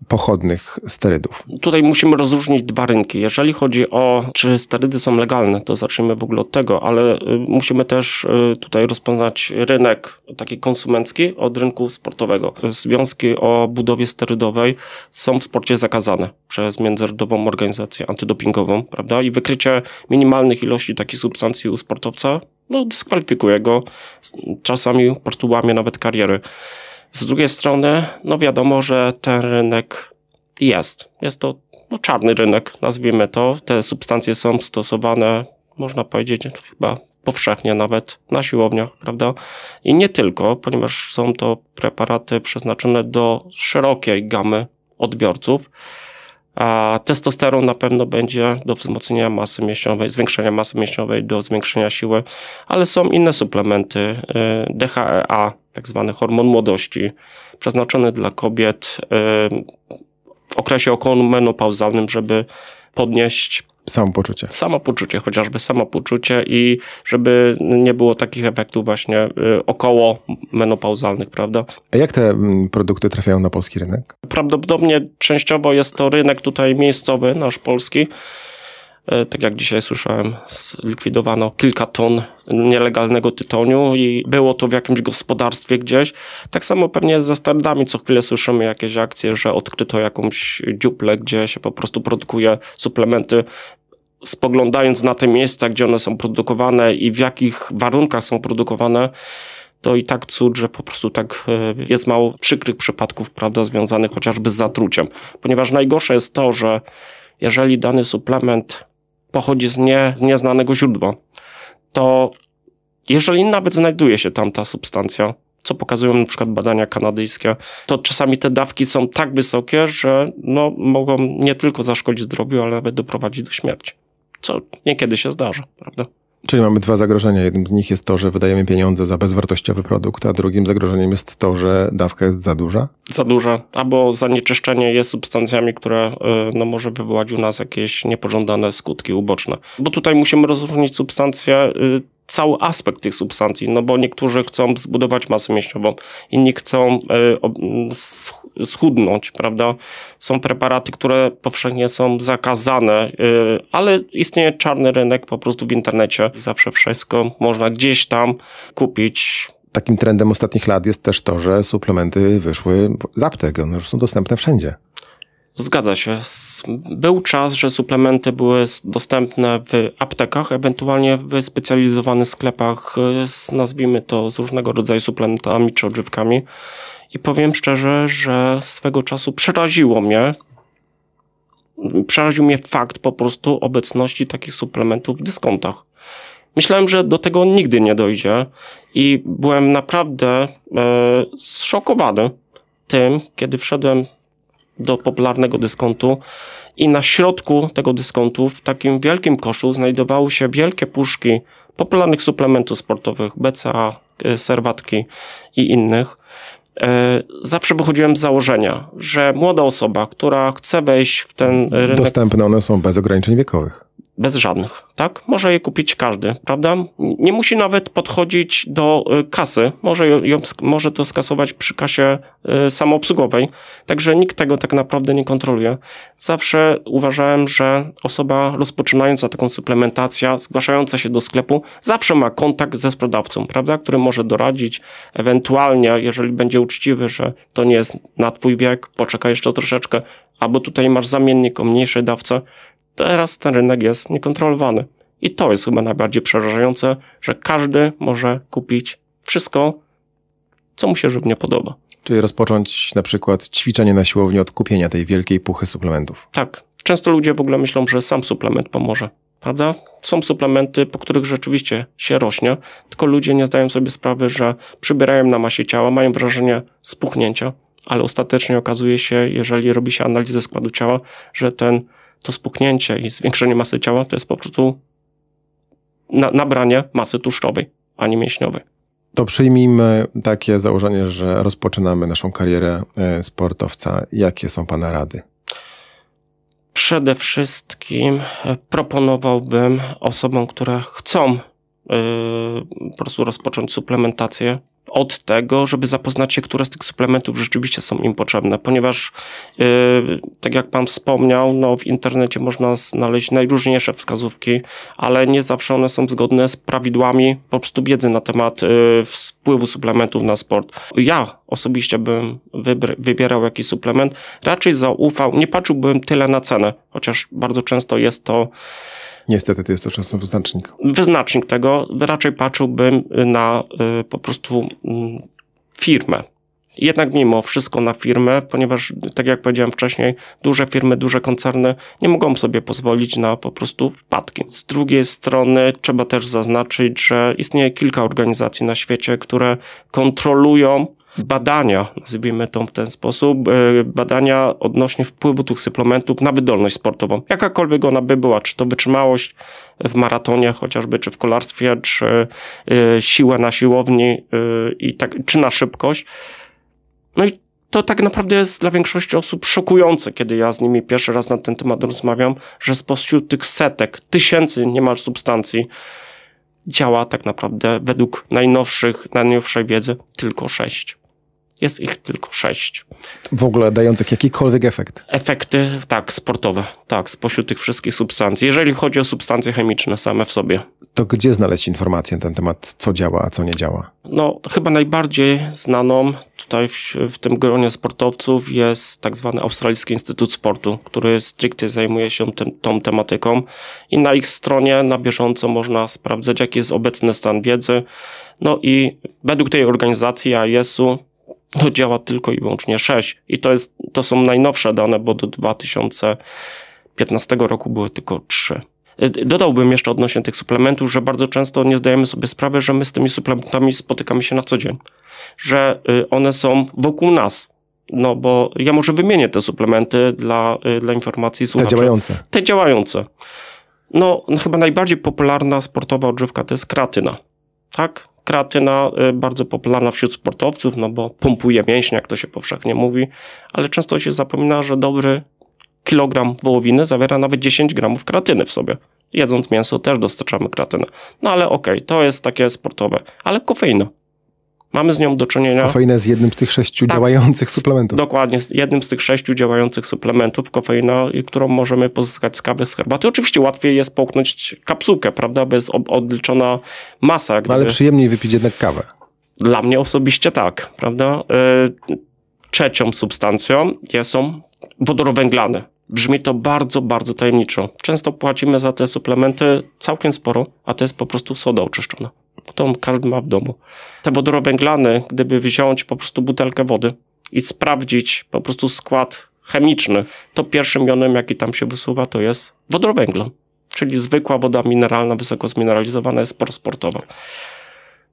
pochodnych sterydów. Tutaj musimy rozróżnić dwa rynki. Jeżeli chodzi o, czy sterydy są legalne, to zacznijmy w ogóle od tego, ale y, musimy też y, tutaj rozpoznać rynek taki konsumencki od rynku sportowego. Związki o budowie sterydowej są w sporcie zakazane przez Międzynarodową Organizację Antydopingową, prawda? I wykrycie minimalnych ilości takiej substancji u sportowca no, dyskwalifikuje go, czasami po prostu łamie nawet kariery. Z drugiej strony, no wiadomo, że ten rynek jest. Jest to no, czarny rynek, nazwijmy to. Te substancje są stosowane, można powiedzieć, chyba powszechnie nawet na siłowniach, prawda? I nie tylko, ponieważ są to preparaty przeznaczone do szerokiej gamy odbiorców. A testosteron na pewno będzie do wzmocnienia masy mięśniowej, zwiększenia masy mięśniowej, do zwiększenia siły, ale są inne suplementy, y, DHEA, tak zwany hormon młodości, przeznaczony dla kobiet y, w okresie okołomenopauzalnym, żeby podnieść Samopoczucie. samopoczucie, chociażby samopoczucie i żeby nie było takich efektów właśnie y, około menopauzalnych, prawda? A jak te mm, produkty trafiają na polski rynek? Prawdopodobnie częściowo jest to rynek tutaj miejscowy, nasz polski. E, Tak jak dzisiaj słyszałem, zlikwidowano kilka ton nielegalnego tytoniu i było to w jakimś gospodarstwie gdzieś. Tak samo pewnie ze standardami. Co chwilę słyszymy jakieś akcje, że odkryto jakąś dziuplę, gdzie się po prostu produkuje suplementy. Spoglądając na te miejsca, gdzie one są produkowane i w jakich warunkach są produkowane, to i tak cud, że po prostu tak e, jest mało przykrych przypadków, prawda, związanych chociażby z zatruciem. Ponieważ najgorsze jest to, że jeżeli dany suplement pochodzi z, nie, z nieznanego źródła, to jeżeli nawet znajduje się tam ta substancja, co pokazują na przykład badania kanadyjskie, to czasami te dawki są tak wysokie, że no, mogą nie tylko zaszkodzić zdrowiu, ale nawet doprowadzić do śmierci. Co niekiedy się zdarza, prawda? Czyli mamy dwa zagrożenia. Jednym z nich jest to, że wydajemy pieniądze za bezwartościowy produkt, a drugim zagrożeniem jest to, że dawka jest za duża. za duże, albo zanieczyszczenie jest substancjami, które y, no, może wywołać u nas jakieś niepożądane skutki uboczne. Bo tutaj musimy rozróżnić substancje, y, cały aspekt tych substancji, no bo niektórzy chcą zbudować masę mięśniową, inni chcą y, schudnąć, prawda? Są preparaty, które powszechnie są zakazane, y, ale istnieje czarny rynek po prostu w internecie. Zawsze wszystko można gdzieś tam kupić, Takim trendem ostatnich lat jest też to, że suplementy wyszły z aptek. One już są dostępne wszędzie. Zgadza się. Był czas, że suplementy były dostępne w aptekach, ewentualnie w wyspecjalizowanych sklepach, y, z, nazwijmy to z różnego rodzaju suplementami czy odżywkami. I powiem szczerze, że swego czasu przeraziło mnie, przeraził mnie fakt po prostu obecności takich suplementów w dyskontach. Myślałem, że do tego nigdy nie dojdzie i byłem naprawdę e, zszokowany tym, kiedy wszedłem do popularnego dyskontu i na środku tego dyskontu w takim wielkim koszu znajdowały się wielkie puszki popularnych suplementów sportowych, BCA, y, serwatki i innych. E, Zawsze wychodziłem z założenia, że młoda osoba, która chce wejść w ten rynek Dostępne one są bez ograniczeń wiekowych. Bez żadnych, tak? Może je kupić każdy, prawda? Nie musi nawet podchodzić do y, kasy, może, ją, może to skasować przy kasie y, samoobsługowej, także nikt tego tak naprawdę nie kontroluje. Zawsze uważałem, że osoba rozpoczynająca taką suplementację, zgłaszająca się do sklepu, zawsze ma kontakt ze sprzedawcą, prawda? Który może doradzić, ewentualnie, jeżeli będzie uczciwy, że to nie jest na twój wiek, poczekaj jeszcze troszeczkę, albo tutaj masz zamiennik o mniejszej dawce, teraz ten rynek jest niekontrolowany. I to jest chyba najbardziej przerażające, że każdy może kupić wszystko, co mu się żywnie podoba. Czyli rozpocząć na przykład ćwiczenie na siłowni od kupienia tej wielkiej puchy suplementów. Tak. Często ludzie w ogóle myślą, że sam suplement pomoże. Prawda? Są suplementy, po których rzeczywiście się rośnie, tylko ludzie nie zdają sobie sprawy, że przybierają na masie ciała, mają wrażenie spuchnięcia, ale ostatecznie okazuje się, jeżeli robi się analizę składu ciała, że ten, to spuchnięcie i zwiększenie masy ciała to jest po prostu na, nabranie masy tłuszczowej, a nie mięśniowej. To przyjmijmy takie założenie, że rozpoczynamy naszą karierę e, sportowca. Jakie są Pana rady? Przede wszystkim e, proponowałbym osobom, które chcą po prostu rozpocząć suplementację od tego, żeby zapoznać się, które z tych suplementów rzeczywiście są im potrzebne, ponieważ yy, tak jak Pan wspomniał, no w internecie można znaleźć najróżniejsze wskazówki, ale nie zawsze one są zgodne z prawidłami po prostu wiedzy na temat yy, wpływu suplementów na sport. Ja osobiście bym wybierał jakiś suplement, raczej zaufał, nie patrzyłbym tyle na cenę, chociaż bardzo często jest to Niestety to jest to często wyznacznik. wyznacznik tego, raczej patrzyłbym na y, po prostu mm, firmę. jednak mimo wszystko na firmę, ponieważ tak jak powiedziałem wcześniej, duże firmy, duże koncerny nie mogą sobie pozwolić na po prostu wpadki. Z drugiej strony trzeba też zaznaczyć, że istnieje kilka organizacji na świecie, które kontrolują badania, nazwijmy to w ten sposób, e, badania odnośnie wpływu tych suplementów na wydolność sportową. Jakakolwiek ona by była, czy to wytrzymałość w maratonie chociażby, czy w kolarstwie, czy e, siłę na siłowni e, i tak, czy na szybkość. No i to tak naprawdę jest dla większości osób szokujące, kiedy ja z nimi pierwszy raz na ten temat rozmawiam, że spośród tych setek, tysięcy niemal substancji działa tak naprawdę według najnowszych, najnowszej wiedzy tylko sześć. Jest ich tylko sześć. W ogóle dających jakikolwiek efekt. Efekty, tak, sportowe. Tak, spośród tych wszystkich substancji. Jeżeli chodzi o substancje chemiczne same w sobie. To gdzie znaleźć informacje na ten temat, co działa, a co nie działa? No, chyba najbardziej znaną tutaj w, w tym gronie sportowców jest tak zwany Australijski Instytut Sportu, który stricte zajmuje się tym, tą tematyką i na ich stronie na bieżąco można sprawdzać, jaki jest obecny stan wiedzy. No i według tej organizacji AIS-u no działa tylko i wyłącznie 6. I to, jest, to są najnowsze dane, bo do 2015 roku były tylko 3. Y, dodałbym jeszcze odnośnie tych suplementów, że bardzo często nie zdajemy sobie sprawy, że my z tymi suplementami spotykamy się na co dzień. Że y, one są wokół nas. No bo ja może wymienię te suplementy dla, y, dla informacji słuchaczy. Te działające. Te działające. No, no chyba najbardziej popularna sportowa odżywka to jest kratyna. Tak? Kreatyna y, bardzo popularna wśród sportowców, no bo pompuje mięśnie, jak to się powszechnie mówi, ale często się zapomina, że dobry kilogram wołowiny zawiera nawet 10 gramów kreatyny w sobie. Jedząc mięso też dostarczamy kreatynę. No ale okej, okay, to jest takie sportowe. Ale kofeina. Mamy z nią do czynienia. Kofeina jest jednym z tych sześciu tak, działających suplementów. Dokładnie, jednym z tych sześciu działających suplementów. Kofeina, którą możemy pozyskać z kawy, z herbaty. Oczywiście łatwiej jest połknąć kapsułkę, prawda, bo jest odliczona masa. Gdyby... Ale przyjemniej wypić jednak kawę. Dla mnie osobiście tak, prawda. Y, trzecią substancją są wodorowęglane. Brzmi to bardzo, bardzo tajemniczo. Często płacimy za te suplementy całkiem sporo, a to jest po prostu soda oczyszczona którą każdy ma w domu. Te wodorowęglane, gdyby wziąć po prostu butelkę wody i sprawdzić po prostu skład chemiczny, to pierwszym jonem, jaki tam się wysuwa, to jest wodorowęglan. Czyli zwykła woda mineralna, wysoko zmineralizowana, jest sportowa.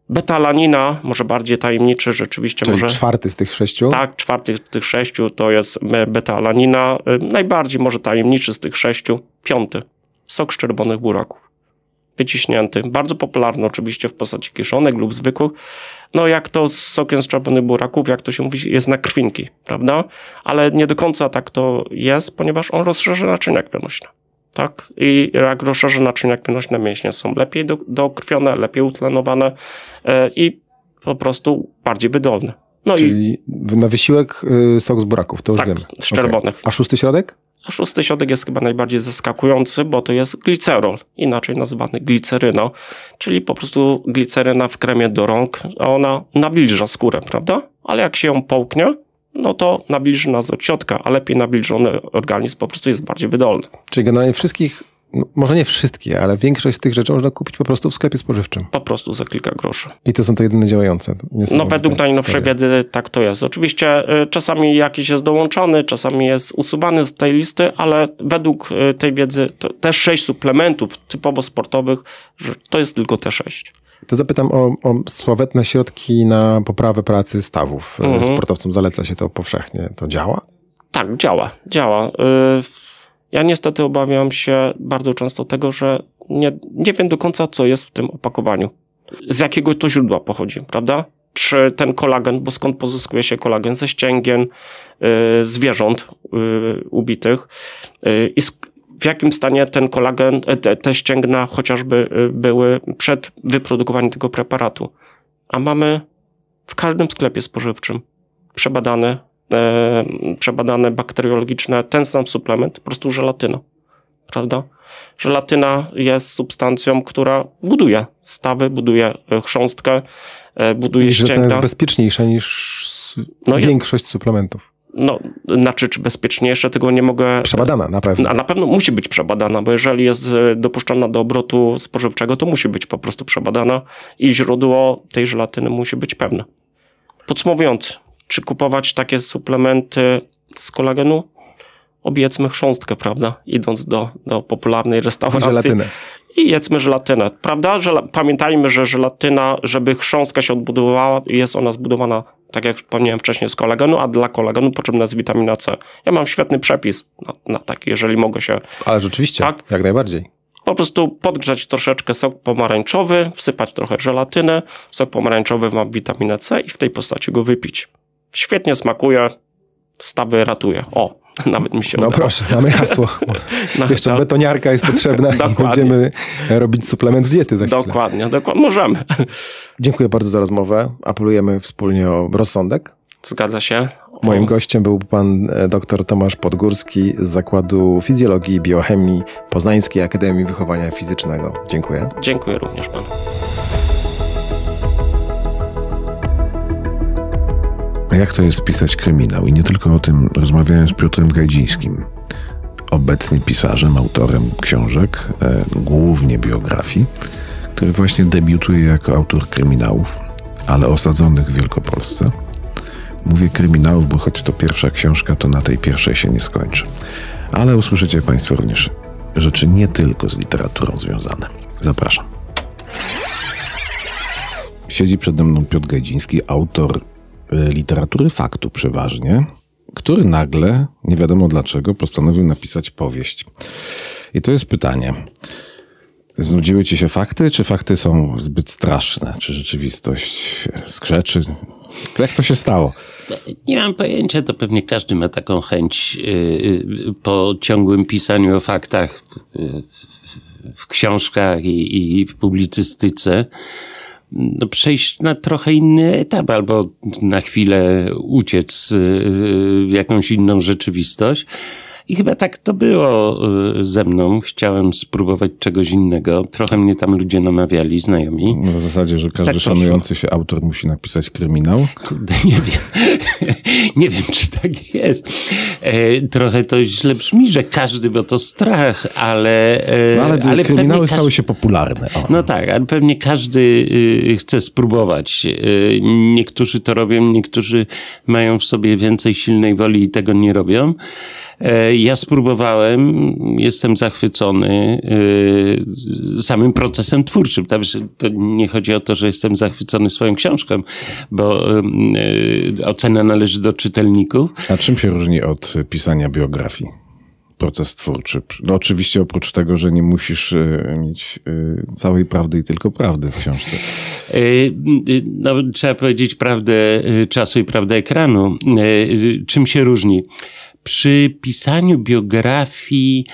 Betalanina, może bardziej tajemniczy, rzeczywiście Czyli może. czwarty z tych sześciu? Tak, czwarty z tych sześciu to jest betalanina. Najbardziej może tajemniczy z tych sześciu, piąty. Sok z czerwonych buraków wyciśnięty. Bardzo popularny oczywiście w postaci kiszonek lub zwykłych. No jak to z sokiem z czerwonych buraków, jak to się mówi, jest na krwinki, prawda? Ale nie do końca tak to jest, ponieważ on rozszerza naczynia krwionośne. Tak? I jak rozszerza naczynia krwionośne, mięśnie są lepiej do, dokrwione, lepiej utlenowane e, i po prostu bardziej wydolne. No Czyli i... na wysiłek y, sok z buraków, to już tak, wiem. z czerwonych. Okay. A szósty środek? A szósty środek jest chyba najbardziej zaskakujący, bo to jest glicerol, inaczej nazywany gliceryno, czyli po prostu gliceryna w kremie do rąk, a ona nawilża skórę, prawda? Ale jak się ją połknie, no to nawilży nas od środka, a lepiej nawilżony organizm po prostu jest bardziej wydolny. Czyli generalnie wszystkich może nie wszystkie, ale większość z tych rzeczy można kupić po prostu w sklepie spożywczym. Po prostu za kilka groszy. I to są to jedyne działające. No według najnowszej wiedzy tak to jest. Oczywiście y, czasami jakiś jest dołączony, czasami jest usuwany z tej listy, ale według y, tej wiedzy te sześć suplementów typowo sportowych, to jest tylko te sześć. To zapytam o, o sławetne środki na poprawę pracy stawów. Y, mhm. Sportowcom zaleca się to powszechnie. To działa? Tak, działa. Działa. Ja niestety obawiam się bardzo często tego, że nie, nie wiem do końca, co jest w tym opakowaniu. Z jakiego to źródła pochodzi, prawda? Czy ten kolagen, bo skąd pozyskuje się kolagen? Ze ścięgien y, zwierząt y, ubitych. Y, w jakim stanie ten kolagen, e, te, te ścięgna chociażby y, były przed wyprodukowaniem tego preparatu. A mamy w każdym sklepie spożywczym przebadane przebadane bakteriologiczne ten sam suplement, po prostu żelatyna. Prawda? Żelatyna jest substancją, która buduje stawy, buduje e, chrząstkę, e, buduje Czyli, ścięgna. Że jest bezpieczniejsza niż no większość jest, suplementów. No, znaczy, czy bezpieczniejsze, tego nie mogę... Przebadana, na pewno. A na pewno musi być przebadana, bo jeżeli jest e, dopuszczona do obrotu spożywczego, to musi być po prostu przebadana i źródło tej żelatyny musi być pewne. Podsumowując, czy kupować takie suplementy z kolagenu? Obiecmy chrząstkę, prawda? Idąc do, do popularnej restauracji. Żelatynę. I jedzmy żelatynę, prawda? Żela pamiętajmy, że żelatyna, żeby chrząstka się odbudowała, jest ona zbudowana, tak jak wspomniałem wcześniej, z kolagenu, a dla kolagenu potrzebna jest witamina C. Ja mam świetny przepis na, na taki, jeżeli mogę się... Ale rzeczywiście, Tak. jak najbardziej. Po prostu podgrzać troszeczkę sok pomarańczowy, wsypać trochę żelatynę, sok pomarańczowy ma witaminę C i w tej postaci go wypić. Świetnie smakuje, stawy ratuje. O, [LAUGHS] nawet mi się No udało. proszę, mamy hasło. [LAUGHS] No, Jeszcze to- betoniarka jest potrzebna i [LAUGHS] Dokładnie. będziemy robić suplement diety za chwilę. Dokładnie, dokładnie. Możemy. Dziękuję bardzo za rozmowę. Apelujemy wspólnie o rozsądek. Zgadza się. Moim gościem był pan e, dr Tomasz Podgórski z Zakładu Fizjologii i Biochemii Poznańskiej Akademii Wychowania Fizycznego. Dziękuję. Dziękuję również panu. Jak to jest pisać kryminał? I nie tylko o tym rozmawiałem z Piotrem Gajdzińskim, obecnie pisarzem, autorem książek, e, głównie biografii, który właśnie debiutuje jako autor kryminałów, ale osadzonych w Wielkopolsce. Mówię kryminałów, bo choć to pierwsza książka, to na tej pierwszej się nie skończy. Ale usłyszycie Państwo również rzeczy nie tylko z literaturą związane. Zapraszam. Siedzi przede mną Piotr Gajdziński, autor literatury faktu przeważnie, który nagle, nie wiadomo dlaczego, postanowił napisać powieść. I to jest pytanie. Znudziły ci się fakty, czy fakty są zbyt straszne? Czy rzeczywistość skrzeczy? Jak to się stało? Nie mam pojęcia, to pewnie każdy ma taką chęć y, y, po ciągłym pisaniu o faktach y, w książkach i w publicystyce. No, przejść na trochę inny etap, albo na chwilę uciec y, w jakąś inną rzeczywistość. I chyba tak to było y, ze mną. Chciałem spróbować czegoś innego. Trochę mnie tam ludzie namawiali, znajomi. Na zasadzie, że każdy Tak poszło. szanujący się autor musi napisać kryminał. Kurde, nie wiem. [LAUGHS] nie wiem, czy tak jest. E, trochę to źle brzmi, że każdy, bo to strach, ale... E, No ale, ale kryminały stały się popularne. O. No tak, ale pewnie każdy y, chce spróbować. Y, Niektórzy to robią, niektórzy mają w sobie więcej silnej woli i tego nie robią. Ja spróbowałem, jestem zachwycony y, samym procesem twórczym. To nie chodzi o to, że jestem zachwycony swoją książką, bo y, ocena należy do czytelników. A czym się różni od pisania biografii? Proces twórczy. No oczywiście oprócz tego, że nie musisz e, mieć całej prawdy i tylko prawdy w książce. No, trzeba powiedzieć prawdę czasu i prawdę ekranu. Czym się różni? Przy pisaniu biografii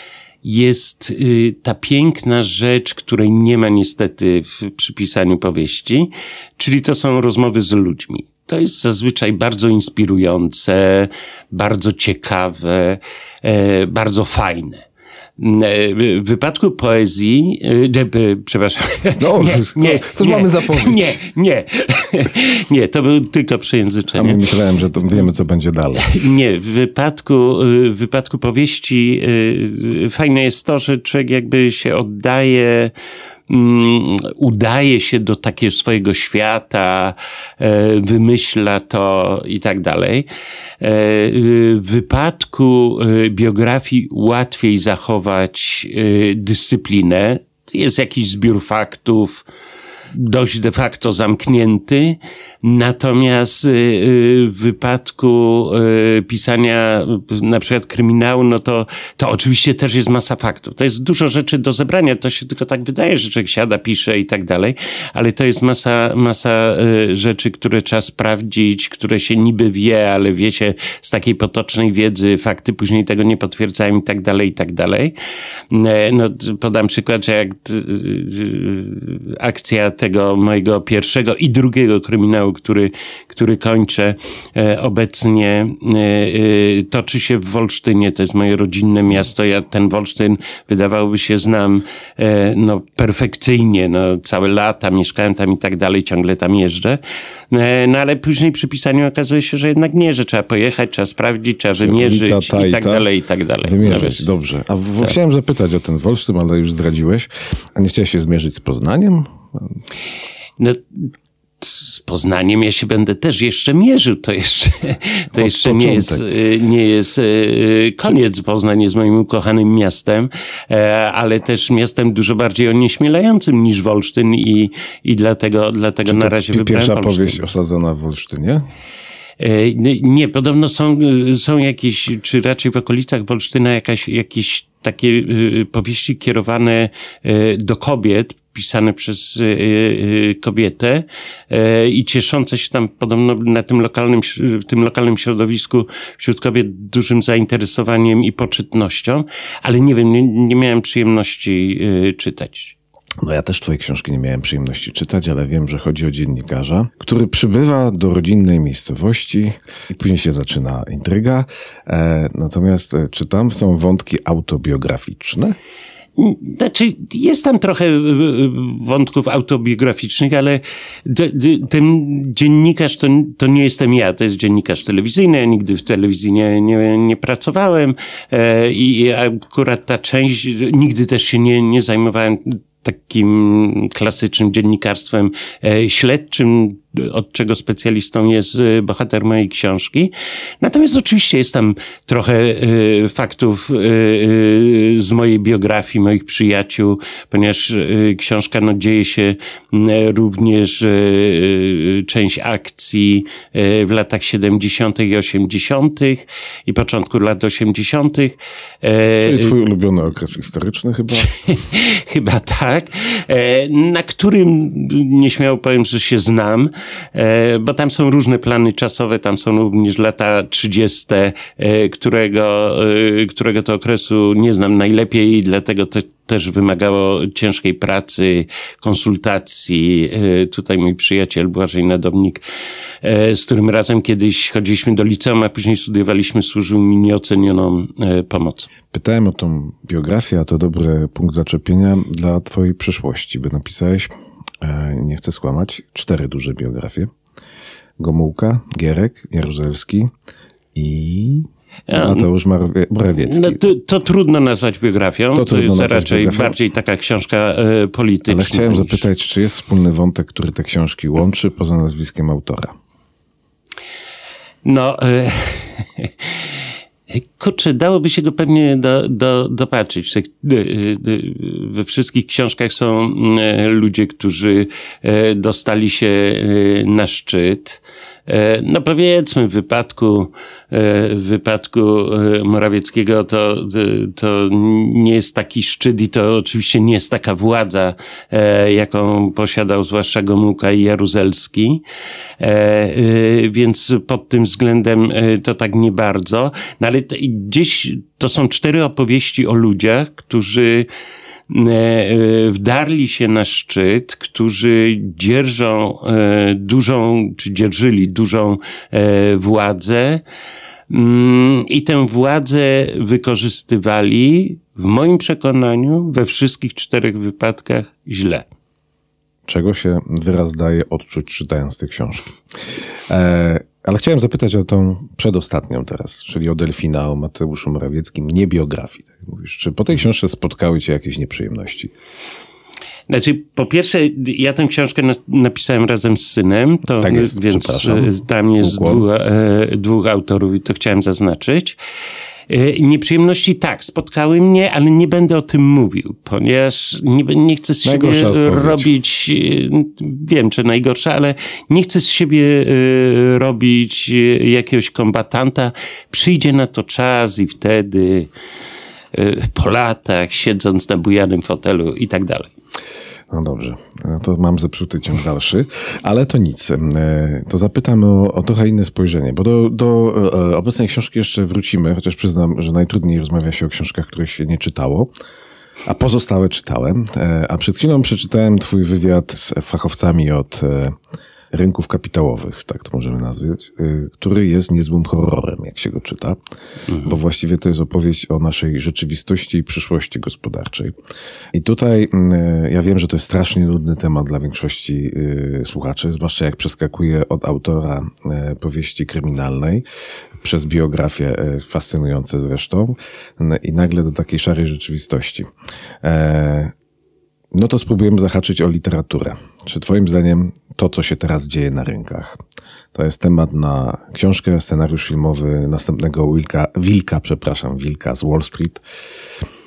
jest y, ta piękna rzecz, której nie ma niestety w, przy pisaniu powieści, czyli to są rozmowy z ludźmi. To jest zazwyczaj bardzo inspirujące, bardzo ciekawe, e, bardzo fajne. E, W wypadku poezji, e, e, przepraszam. No, co- cóż mamy zapowiedź? Nie, nie. [LAUGHS] Nie, to był tylko A przejęzyczenie. my myślałem, że to wiemy, co będzie dalej. [LAUGHS] Nie, w wypadku, w wypadku powieści y, fajne jest to, że człowiek jakby się oddaje, mm, udaje się do takiego swojego świata, e, wymyśla to i tak dalej. E, W wypadku y, biografii łatwiej zachować dyscyplinę. Jest jakiś zbiór faktów, dość de facto zamknięty. Natomiast y, y, w wypadku y, pisania na przykład kryminału, no to, to oczywiście też jest masa faktów. To jest dużo rzeczy do zebrania. To się tylko tak wydaje, że człowiek siada, pisze i tak dalej, ale to jest masa, masa rzeczy, które trzeba sprawdzić, które się niby wie, ale wie się z takiej potocznej wiedzy, fakty później tego nie potwierdzają i tak dalej, i tak dalej. E, No, podam przykład, że jak akcja tego mojego pierwszego i drugiego kryminału, który, który kończę e, obecnie, e, e, toczy się w Wolsztynie. To jest moje rodzinne miasto. Ja ten Wolsztyn wydawałoby się znam no, perfekcyjnie. No, całe lata mieszkałem tam i tak dalej, ciągle tam jeżdżę. No ale później przy pisaniu okazuje się, że jednak nie, że trzeba pojechać, trzeba sprawdzić, trzeba wymierzyć ta i tak ta. dalej, i tak dalej. No Wymierzyć, wiesz. dobrze. A w, chciałem zapytać o ten Wolsztyn, ale już zdradziłeś. A nie chciałeś się zmierzyć z Poznaniem? No, z Poznaniem ja się będę też jeszcze mierzył. To jeszcze, to jeszcze nie, jest, nie jest koniec. Poznań jest moim ukochanym miastem, ale też miastem dużo bardziej onieśmielającym niż Wolsztyn i, i dlatego, dlatego na razie wybrałem Pierwsza Wolsztyn. powieść osadzona w Wolsztynie? E, Nie, podobno są, są jakieś, czy raczej w okolicach Wolsztyna jakaś, jakieś takie powieści kierowane e, do kobiet, pisane przez y, y, kobietę e, i cieszące się tam podobno na tym lokalnym, w tym lokalnym środowisku wśród kobiet dużym zainteresowaniem i poczytnością, ale nie wiem, nie, nie miałem przyjemności czytać. No ja też twojej książki nie miałem przyjemności czytać, ale wiem, że chodzi o dziennikarza, który przybywa do rodzinnej miejscowości i później się zaczyna intryga. E, natomiast e, czy tam są wątki autobiograficzne? Znaczy, jest tam trochę e, wątków autobiograficznych, ale ten dziennikarz to, to nie jestem ja, to jest dziennikarz telewizyjny. Ja nigdy w telewizji nie, nie, nie pracowałem i akurat ta część, nigdy też się nie, nie zajmowałem takim klasycznym dziennikarstwem e, śledczym, od czego specjalistą jest e, bohater mojej książki. Natomiast oczywiście jest tam trochę e, faktów z mojej biografii, moich przyjaciół, ponieważ książka no, dzieje się również część akcji w latach 70. i 80. i początku lat 80. Czyli twój ulubiony okres historyczny chyba? [LAUGHS] chyba tak? E, na którym nieśmiało powiem, że się znam, e, bo tam są różne plany czasowe, tam są również lata 30., e, którego, którego to okresu nie znam najlepiej i dlatego te, też wymagało ciężkiej pracy, konsultacji. Tutaj mój przyjaciel Błażej Nadobnik, z którym razem kiedyś chodziliśmy do liceum, a później studiowaliśmy, służył mi nieocenioną pomoc. Pytałem o tą biografię, a to dobry punkt zaczepienia dla twojej przyszłości, by napisałeś, e, nie chcę skłamać, cztery duże biografie. Gomułka, Gierek, Jaruzelski i Mateusz Morawiecki. No, to, to, trudno nazwać biografią, to, to jest raczej biografią. bardziej taka książka e, polityczna. Ale chciałem niż... zapytać, czy jest wspólny wątek, który te książki łączy poza nazwiskiem autora? No... E, [LAUGHS] Kurczę, dałoby się go pewnie do, do, dopatrzyć. E, e, we wszystkich książkach są e, ludzie, którzy dostali się na szczyt. No powiedzmy w wypadku, w wypadku Morawieckiego to, to nie jest taki szczyt i to oczywiście nie jest taka władza, jaką posiadał zwłaszcza Gomułka i Jaruzelski, więc pod tym względem to tak nie bardzo. No ale gdzieś to są cztery opowieści o ludziach, którzy E, wdarli się na szczyt, którzy dzierżą e, dużą, czy dzierżyli dużą e, władzę mm, i tę władzę wykorzystywali, w moim przekonaniu, we wszystkich czterech wypadkach źle. Czego się wyraz daje odczuć czytając te książki. E, ale chciałem zapytać o tą przedostatnią teraz, czyli o Delfina, o Mateuszu Morawieckim, nie biografii. Tak mówisz. Czy po tej książce spotkały cię jakieś nieprzyjemności? Znaczy, po pierwsze, ja tę książkę napisałem razem z synem, to tak jest, więc e, tam jest dwóch, e, dwóch autorów i to chciałem zaznaczyć. E, nieprzyjemności tak, spotkały mnie, ale nie będę o tym mówił, ponieważ nie, nie chcę z siebie robić, e, wiem, czy najgorsza, ale nie chcę z siebie e, robić jakiegoś kombatanta. Przyjdzie na to czas i wtedy po latach, siedząc na bujanym fotelu i tak dalej. No dobrze, no to mam zepsuty ciąg dalszy, ale to nic. E, to zapytam o, o trochę inne spojrzenie, bo do, do e, obecnej książki jeszcze wrócimy, chociaż przyznam, że najtrudniej rozmawia się o książkach, których się nie czytało. A pozostałe czytałem. E, a przed chwilą przeczytałem Twój wywiad z fachowcami od rynków kapitałowych, tak to możemy nazwać, y, który jest niezłym horrorem, jak się go czyta, mhm. bo właściwie to jest opowieść o naszej rzeczywistości i przyszłości gospodarczej. I tutaj y, ja wiem, że to jest strasznie nudny temat dla większości y, słuchaczy, zwłaszcza jak przeskakuje od autora powieści kryminalnej przez biografię fascynujące zresztą i nagle do takiej szarej rzeczywistości. No to spróbujemy zahaczyć o literaturę. Czy Twoim zdaniem to, co się teraz dzieje na rynkach, to jest temat na książkę, scenariusz filmowy następnego Wilka, Wilka, przepraszam, Wilka z Wall Street?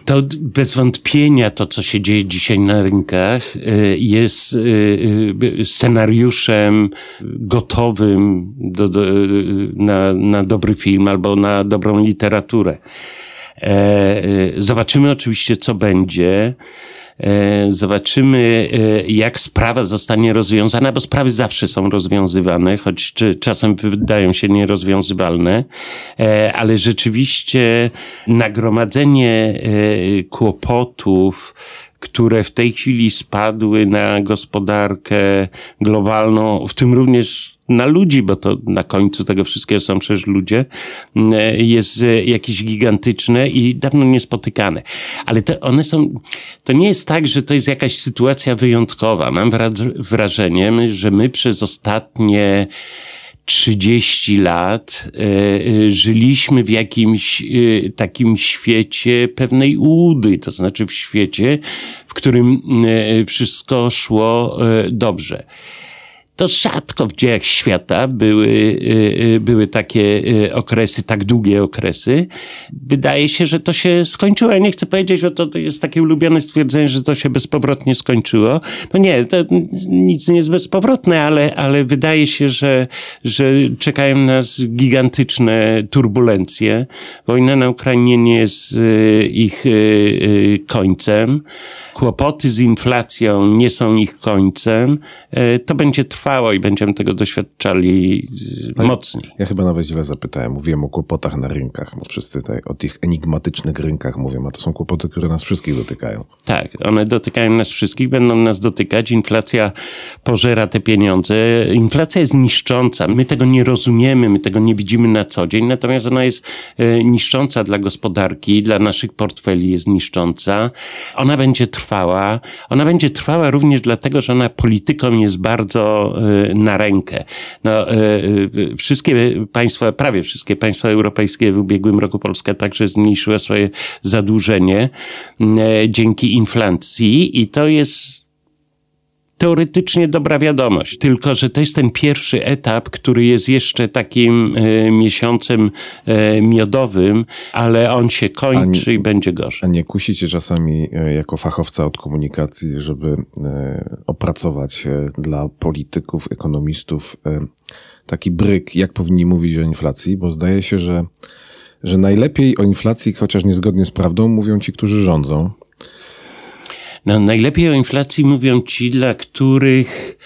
To bez wątpienia to, co się dzieje dzisiaj na rynkach, y, jest y, y, scenariuszem gotowym do, do, na, na dobry film albo na dobrą literaturę. E, zobaczymy oczywiście, co będzie. E, zobaczymy, e, jak sprawa zostanie rozwiązana, bo sprawy zawsze są rozwiązywane, choć czasem wydają się nierozwiązywalne, e, ale rzeczywiście nagromadzenie kłopotów, które w tej chwili spadły na gospodarkę globalną, w tym również na ludzi, bo to na końcu tego wszystkiego są przecież ludzie, mm, jest jakieś gigantyczne i dawno niespotykane. Ale to one są, to nie jest tak, że to jest jakaś sytuacja wyjątkowa. Mam wrażenie, że my przez ostatnie 30 lat y, żyliśmy w jakimś y, takim świecie pewnej ułudy, to znaczy w świecie, w którym y, wszystko szło dobrze to rzadko w dziejach świata były, y, y, były takie y, okresy, tak długie okresy. Wydaje się, że to się skończyło. Ja nie chcę powiedzieć, że to jest takie ulubione stwierdzenie, że to się bezpowrotnie skończyło. No nie, to nic nie jest bezpowrotne, ale, ale wydaje się, że, że czekają nas gigantyczne turbulencje. Wojna na Ukrainie nie jest ich końcem. Kłopoty z inflacją nie są ich końcem. To będzie trwać trwało i będziemy tego doświadczali mocniej. Ja chyba nawet źle zapytałem. Mówiłem o kłopotach na rynkach. Wszyscy tutaj o tych enigmatycznych rynkach mówią, a to są kłopoty, które nas wszystkich dotykają. Tak, one dotykają nas wszystkich, będą nas dotykać. Inflacja pożera te pieniądze. Inflacja jest niszcząca. My tego nie rozumiemy, my tego nie widzimy na co dzień, natomiast ona jest e, niszcząca dla gospodarki, dla naszych portfeli jest niszcząca. Ona będzie trwała. Ona będzie trwała również dlatego, że ona polityką jest bardzo Y, na rękę. No, y, y, wszystkie państwa, prawie wszystkie państwa europejskie w ubiegłym roku Polska także zmniejszyła swoje zadłużenie dzięki inflacji i to jest teoretycznie dobra wiadomość. Tylko, że to jest ten pierwszy etap, który jest jeszcze takim e, miesiącem e, miodowym, ale on się kończy nie, i będzie gorzej. A nie kusicie czasami e, jako fachowca od komunikacji, żeby opracować dla polityków, ekonomistów taki bryk, jak powinni mówić o inflacji, bo zdaje się, że że najlepiej o inflacji, chociaż niezgodnie z prawdą, mówią ci, którzy rządzą. No, najlepiej o inflacji mówią ci, dla których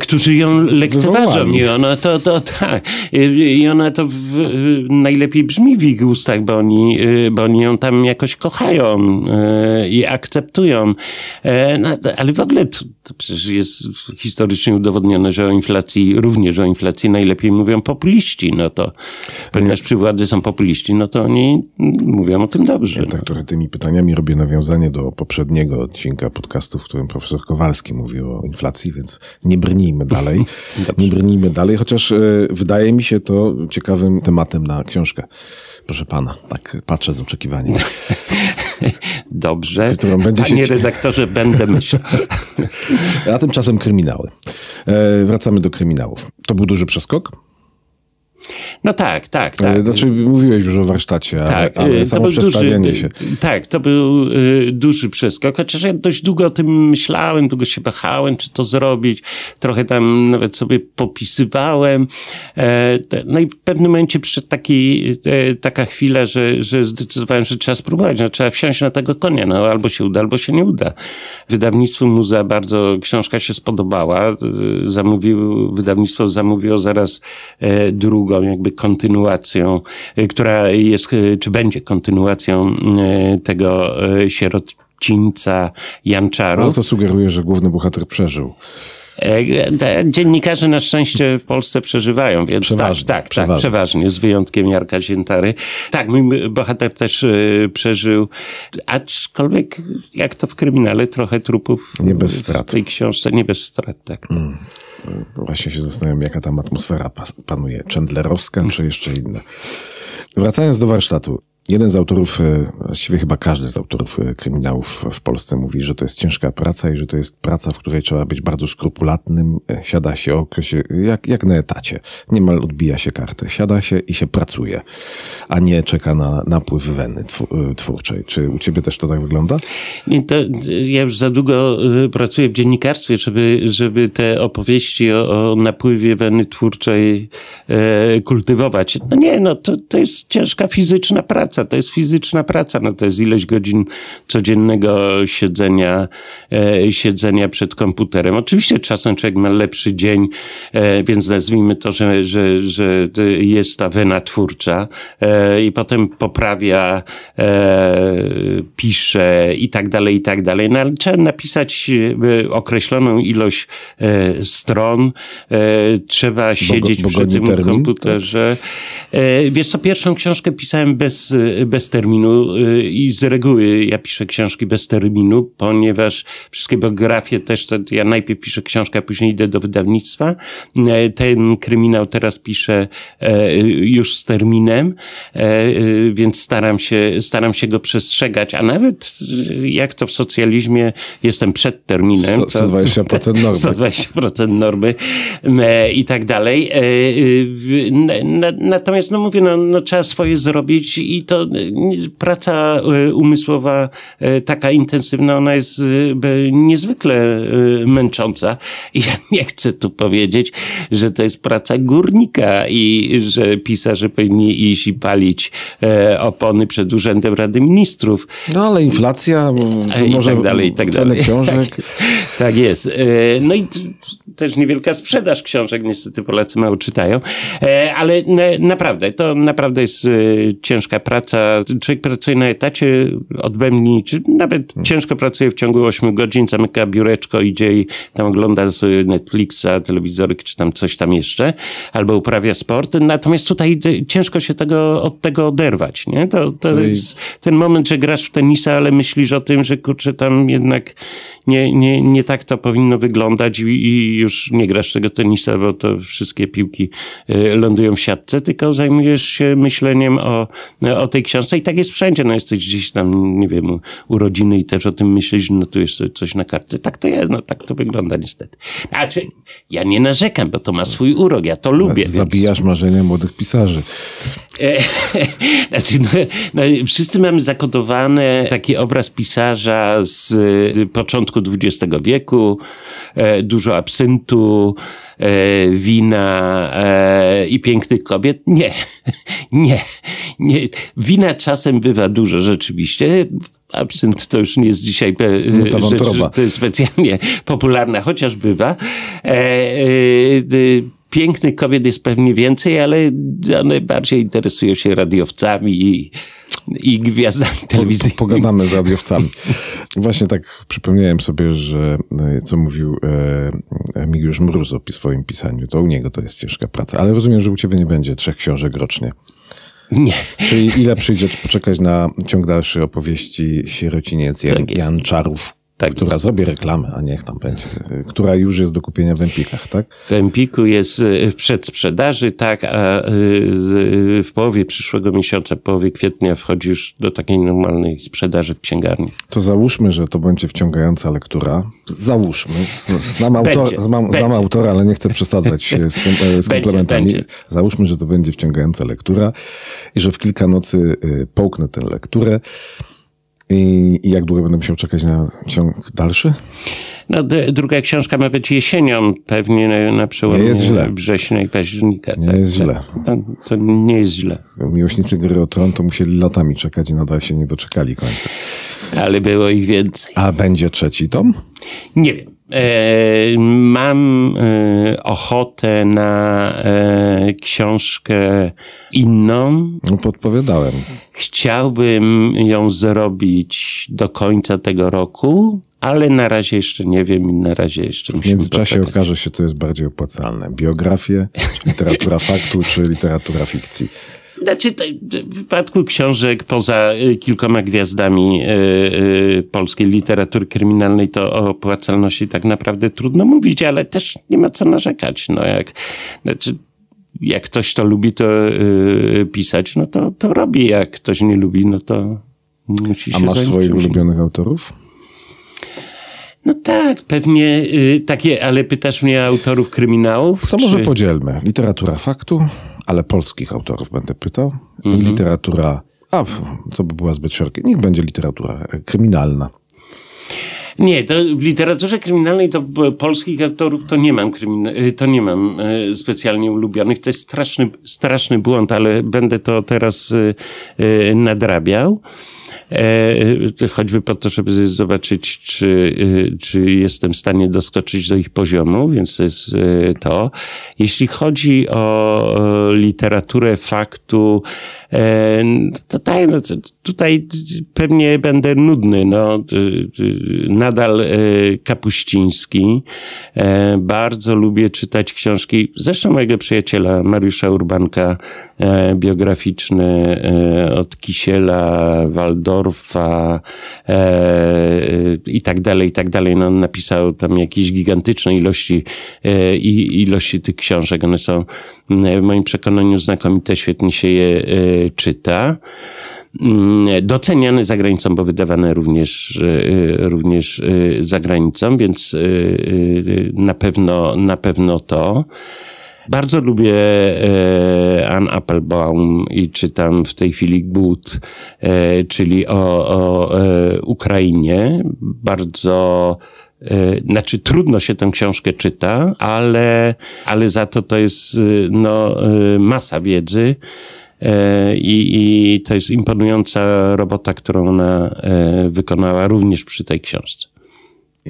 którzy ją lekceważą i ona to, to tak, [LAUGHS] i ona to w, najlepiej brzmi w ich ustach, bo oni, e, bo oni ją tam jakoś kochają e, i akceptują. E, no, ale w ogóle to, to, przecież jest historycznie udowodnione, że o inflacji, również o inflacji najlepiej mówią populiści, no to ponieważ przy władzy są populiści, no to oni mówią o tym dobrze. Ja tak no. trochę tymi pytaniami robię nawiązanie do poprzedniego odcinka podcastu, w którym profesor Kowalski mówił o inflacji, więc nie nie brnijmy dalej. [LAUGHS] nie brnijmy dalej, chociaż e, wydaje mi się to ciekawym tematem na książkę. Proszę pana, tak patrzę z oczekiwaniem. [LAUGHS] Dobrze. Którą będzie Panie się... redaktorze, będę myślał. [LAUGHS] A tymczasem kryminały. E, wracamy do kryminałów. To był duży przeskok? No tak, tak, tak. Znaczy, mówiłeś już o warsztacie, tak, ale, ale samo przedstawienie duży, się. Tak, to był y, duży przeskok, chociaż ja dość długo o tym myślałem, długo się wahałem, czy to zrobić. Trochę tam nawet sobie popisywałem. E, no i w pewnym momencie przyszedł taki, e, taka chwila, że, że zdecydowałem, że trzeba spróbować, no, trzeba wsiąść na tego konia, no albo się uda, albo się nie uda. Wydawnictwu Muza bardzo książka się spodobała. Zamówił, wydawnictwo zamówiło zaraz e, drugą drugą jakby kontynuacją, y, która jest, y, czy będzie kontynuacją y, tego sierocińca Janczarów. No to sugeruje, że główny bohater przeżył. E, dziennikarze na szczęście w Polsce przeżywają, więc przeważnie, tak, tak, przeważnie. tak, przeważnie, z wyjątkiem Jarka Ziętary. Tak, mój bohater też przeżył, aczkolwiek jak to w kryminale, trochę trupów nie bez strat. w tej książce, nie bez strat, tak. Mm. Właśnie się zastanawiam, jaka tam atmosfera panuje. Chandlerowska czy jeszcze inna. Wracając do warsztatu. Jeden z autorów, e, właściwie chyba każdy z autorów e, kryminałów w Polsce mówi, że to jest ciężka praca i że to jest praca, w której trzeba być bardzo skrupulatnym. E, siada się okresie, jak, jak na etacie. Niemal odbija się kartę. Siada się i się pracuje, a nie czeka na napływ weny twórczej. Czy u ciebie też to tak wygląda? Nie, to ja już za długo pracuję w dziennikarstwie, żeby, żeby te opowieści o, o napływie weny twórczej e, kultywować. No nie, no to, to jest ciężka fizyczna praca praca, to jest fizyczna praca, no to jest ileś godzin codziennego siedzenia, e, siedzenia przed komputerem. Oczywiście czasem człowiek ma lepszy dzień, e, więc nazwijmy to, że, że, że jest ta wena twórcza e, i potem poprawia, e, pisze i tak dalej, i tak dalej. No, ale trzeba napisać e, określoną ilość e, stron, trzeba siedzieć bo, bo przy tym termin? komputerze. Wiesz co, pierwszą książkę pisałem bez, bez terminu y, i z reguły ja piszę książki bez terminu, ponieważ wszystkie biografie też, to ja najpierw piszę książkę, a później idę do wydawnictwa. E, ten kryminał teraz piszę e, już z terminem, e, więc staram się, staram się go przestrzegać, a nawet jak to w socjalizmie jestem przed terminem. 120% normy. [LAUGHS] 120% normy i tak dalej. Natomiast no mówię, no, no trzeba swoje zrobić i to praca e, umysłowa e, taka intensywna, ona jest e, niezwykle męcząca. I ja nie chcę tu powiedzieć, że to jest praca górnika i że pisarze powinni iść i palić opony przed Urzędem Rady Ministrów. No ale inflacja, może i tak dalej, i tak ceny dalej. książek. Tak jest. tak jest. No i też niewielka sprzedaż książek, niestety Polacy mało czytają, ale naprawdę, to naprawdę jest ciężka praca człowiek pracuje na etacie odbędni, czy nawet hmm. ciężko pracuje w ciągu 8 godzin, zamyka biureczko, idzie i tam ogląda sobie Netflixa, telewizoryk, czy tam coś tam jeszcze, albo uprawia sport. Natomiast tutaj ciężko się tego, od tego oderwać, nie? To, to jest ten moment, że grasz w tenisa, ale myślisz o tym, że kurczę, tam jednak nie, nie, nie tak to powinno wyglądać i, i już nie grasz tego tenisa, bo to wszystkie piłki y, lądują w siatce, tylko zajmujesz się myśleniem o, o tej książce i tak jest wszędzie. No jesteś gdzieś tam, nie wiem, urodziny i też o tym myślisz, notujesz sobie coś na kartce. Tak to jest, no tak to wygląda niestety. Znaczy, ja nie narzekam, bo to ma swój urok, ja to lubię. Zabijasz więc... marzenia młodych pisarzy. E, [LAUGHS] znaczy, no, no, wszyscy mamy zakodowany taki obraz pisarza z y, początku XX wieku, e, dużo absyntu, e, wina i pięknych kobiet. Nie, [LAUGHS] nie, nie. Wina czasem bywa dużo rzeczywiście. Absynt to już nie jest dzisiaj rzecz, to jest specjalnie [LAUGHS] popularna, chociaż bywa pięknych kobiet jest pewnie więcej, ale one bardziej interesują się radiowcami i, i gwiazdami telewizji. Po, pogadamy z radiowcami. Właśnie tak przypomniałem sobie, że e, co mówił e, Migusz Mróz o swoim pisaniu, to u niego to jest ciężka praca, ale rozumiem, że u ciebie nie będzie trzech książek rocznie. Nie. Czyli ile przyjdzie poczekać na ciąg dalszy opowieści Sierociniec Jan, tak Jan Czarów, tak która jest. zrobi reklamę, a niech tam będzie. Która już jest do kupienia w Empikach, tak? W Empiku jest e, w przedsprzedaży, tak, a e, w połowie przyszłego miesiąca, w połowie kwietnia wchodzi już do takiej normalnej sprzedaży w księgarni. To załóżmy, że to będzie wciągająca lektura. Załóżmy. Znam, autor, znam, znam autora, ale nie chcę przesadzać z, z komplementami. Będzie, będzie. Załóżmy, że to będzie wciągająca lektura i że w kilka nocy y, połknę tę lekturę. I, I, jak długo będę musiał czekać na ciąg dalszy? No, druga książka ma być jesienią, pewnie na, na przełomie września i października. Nie tak, jest źle. No, to nie jest źle. Miłośnicy gry o Tron to musieli latami czekać i nadal się nie doczekali końca. Ale było ich więcej. A będzie trzeci tom? Nie wiem. E, mam e, ochotę na e, książkę inną. No, podpowiadałem. Chciałbym ją zrobić do końca tego roku, ale na razie jeszcze nie wiem i na razie jeszcze W międzyczasie okaże się, co jest bardziej opłacalne. Biografie, literatura faktu czy literatura fikcji. Znaczy, w wypadku książek poza y, kilkoma gwiazdami y, y, polskiej literatury kryminalnej, to o opłacalności tak naprawdę trudno mówić, ale też nie ma co narzekać. No jak, znaczy, jak ktoś to lubi to pisać, no to, to robi. Jak ktoś nie lubi, no to musi się A masz swoich ulubionych autorów? No tak, pewnie takie, ale pytasz mnie autorów kryminałów? To może czy- podzielmy. Literatura faktu, ale polskich autorów będę pytał. Mhm. Literatura, a co by była zbyt szerokie. Niech będzie literatura kryminalna. Nie, to w literaturze kryminalnej to polskich autorów to nie mam, y, to nie mam y, specjalnie ulubionych. To jest straszny, straszny błąd, ale będę to teraz y, nadrabiał. E, choćby po to, żeby zobaczyć, czy, y, czy jestem w stanie doskoczyć do ich poziomu, więc to jest y, to. Jeśli chodzi o e, literaturę faktu, e, to tutaj, no, tutaj pewnie będę nudny. No, nadal e, Kapuściński. E, Bardzo lubię czytać książki, zresztą mojego przyjaciela Mariusza Urbanka, e, biograficzne e, od Waldorfa e, i tak dalej, i tak dalej. No, on napisał tam jakieś gigantyczne ilości, e, ilości tych książek. One są mm, w moim przekonaniu znakomite, świetnie się je e, czyta. Mm, Doceniane za granicą, bo wydawane również, e, również e, za granicą, więc e, e, na pewno, na pewno to. Bardzo lubię e, Ann Applebaum i czytam w tej chwili Głód, e, czyli o, o e, Ukrainie. Bardzo e, znaczy trudno się tę książkę czyta, ale, ale za to to jest e, no, e, masa wiedzy. I, I to jest imponująca robota, którą ona wykonała również przy tej książce.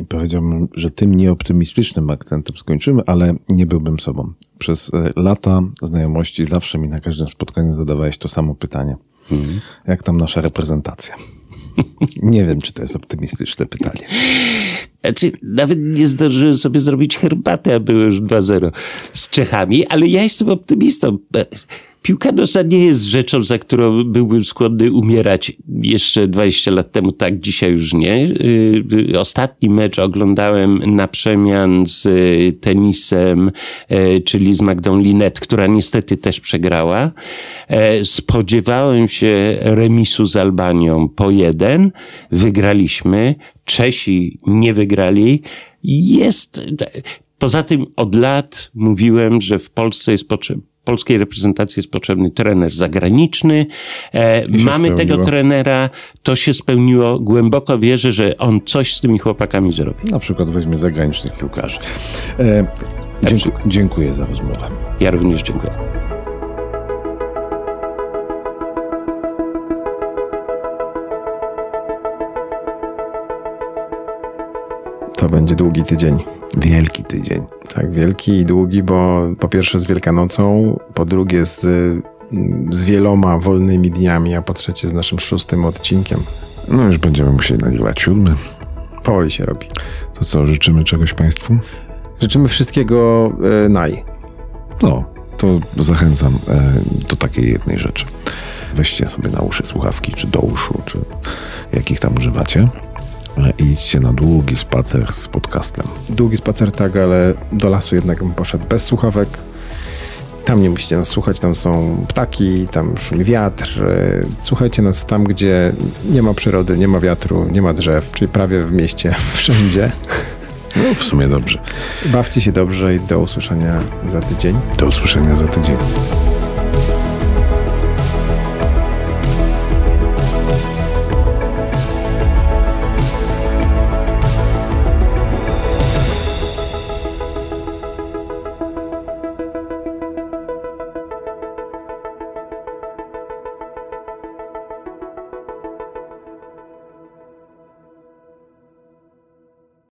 Powiedziałbym, że tym nieoptymistycznym akcentem skończymy, ale nie byłbym sobą. Przez e, lata znajomości zawsze mi na każdym spotkaniu zadawałeś to samo pytanie. Jak tam nasza reprezentacja? [LAUGHS] nie wiem, czy to jest optymistyczne pytanie. Znaczy, nawet nie zdążyłem sobie zrobić herbaty, a było już 2-0 z Czechami, ale ja jestem optymistą. Piłka nożna nie jest rzeczą, za którą byłbym skłonny umierać jeszcze 20 lat temu, tak dzisiaj już nie. Yy, Ostatni mecz oglądałem na przemian z y, tenisem, e, czyli z Magdą Linet, która niestety też przegrała. E, Spodziewałem się remisu z Albanią po jeden. Wygraliśmy. Czesi nie wygrali. Jest, poza tym od lat mówiłem, że w Polsce jest potrzebny polskiej reprezentacji jest potrzebny trener zagraniczny. E, mamy spełniło. tego trenera, to się spełniło. Głęboko wierzę, że on coś z tymi chłopakami zrobi. Na przykład weźmie zagranicznych piłkarzy. E, dziękuję, dziękuję za rozmowę. Ja również dziękuję. To będzie długi tydzień. Wielki tydzień. Tak, wielki i długi, bo po pierwsze z Wielkanocą, po drugie z, z wieloma wolnymi dniami, a po trzecie z naszym szóstym odcinkiem. No już będziemy musieli nagrywać siódmy. Powoli się robi. To co, życzymy czegoś Państwu? Życzymy wszystkiego e, naj. No, to zachęcam e, do takiej jednej rzeczy. Weźcie sobie na uszy słuchawki, czy do uszu, czy jakich tam używacie idźcie na długi spacer z podcastem. Długi spacer tak, ale do lasu jednak bym poszedł bez słuchawek. Tam nie musicie nas słuchać, tam są ptaki, tam szumi wiatr. Słuchajcie nas tam, gdzie nie ma przyrody, nie ma wiatru, nie ma drzew, czyli prawie w mieście, [LAUGHS] wszędzie. No, w sumie dobrze. Bawcie się dobrze i do usłyszenia za tydzień. Do usłyszenia za tydzień.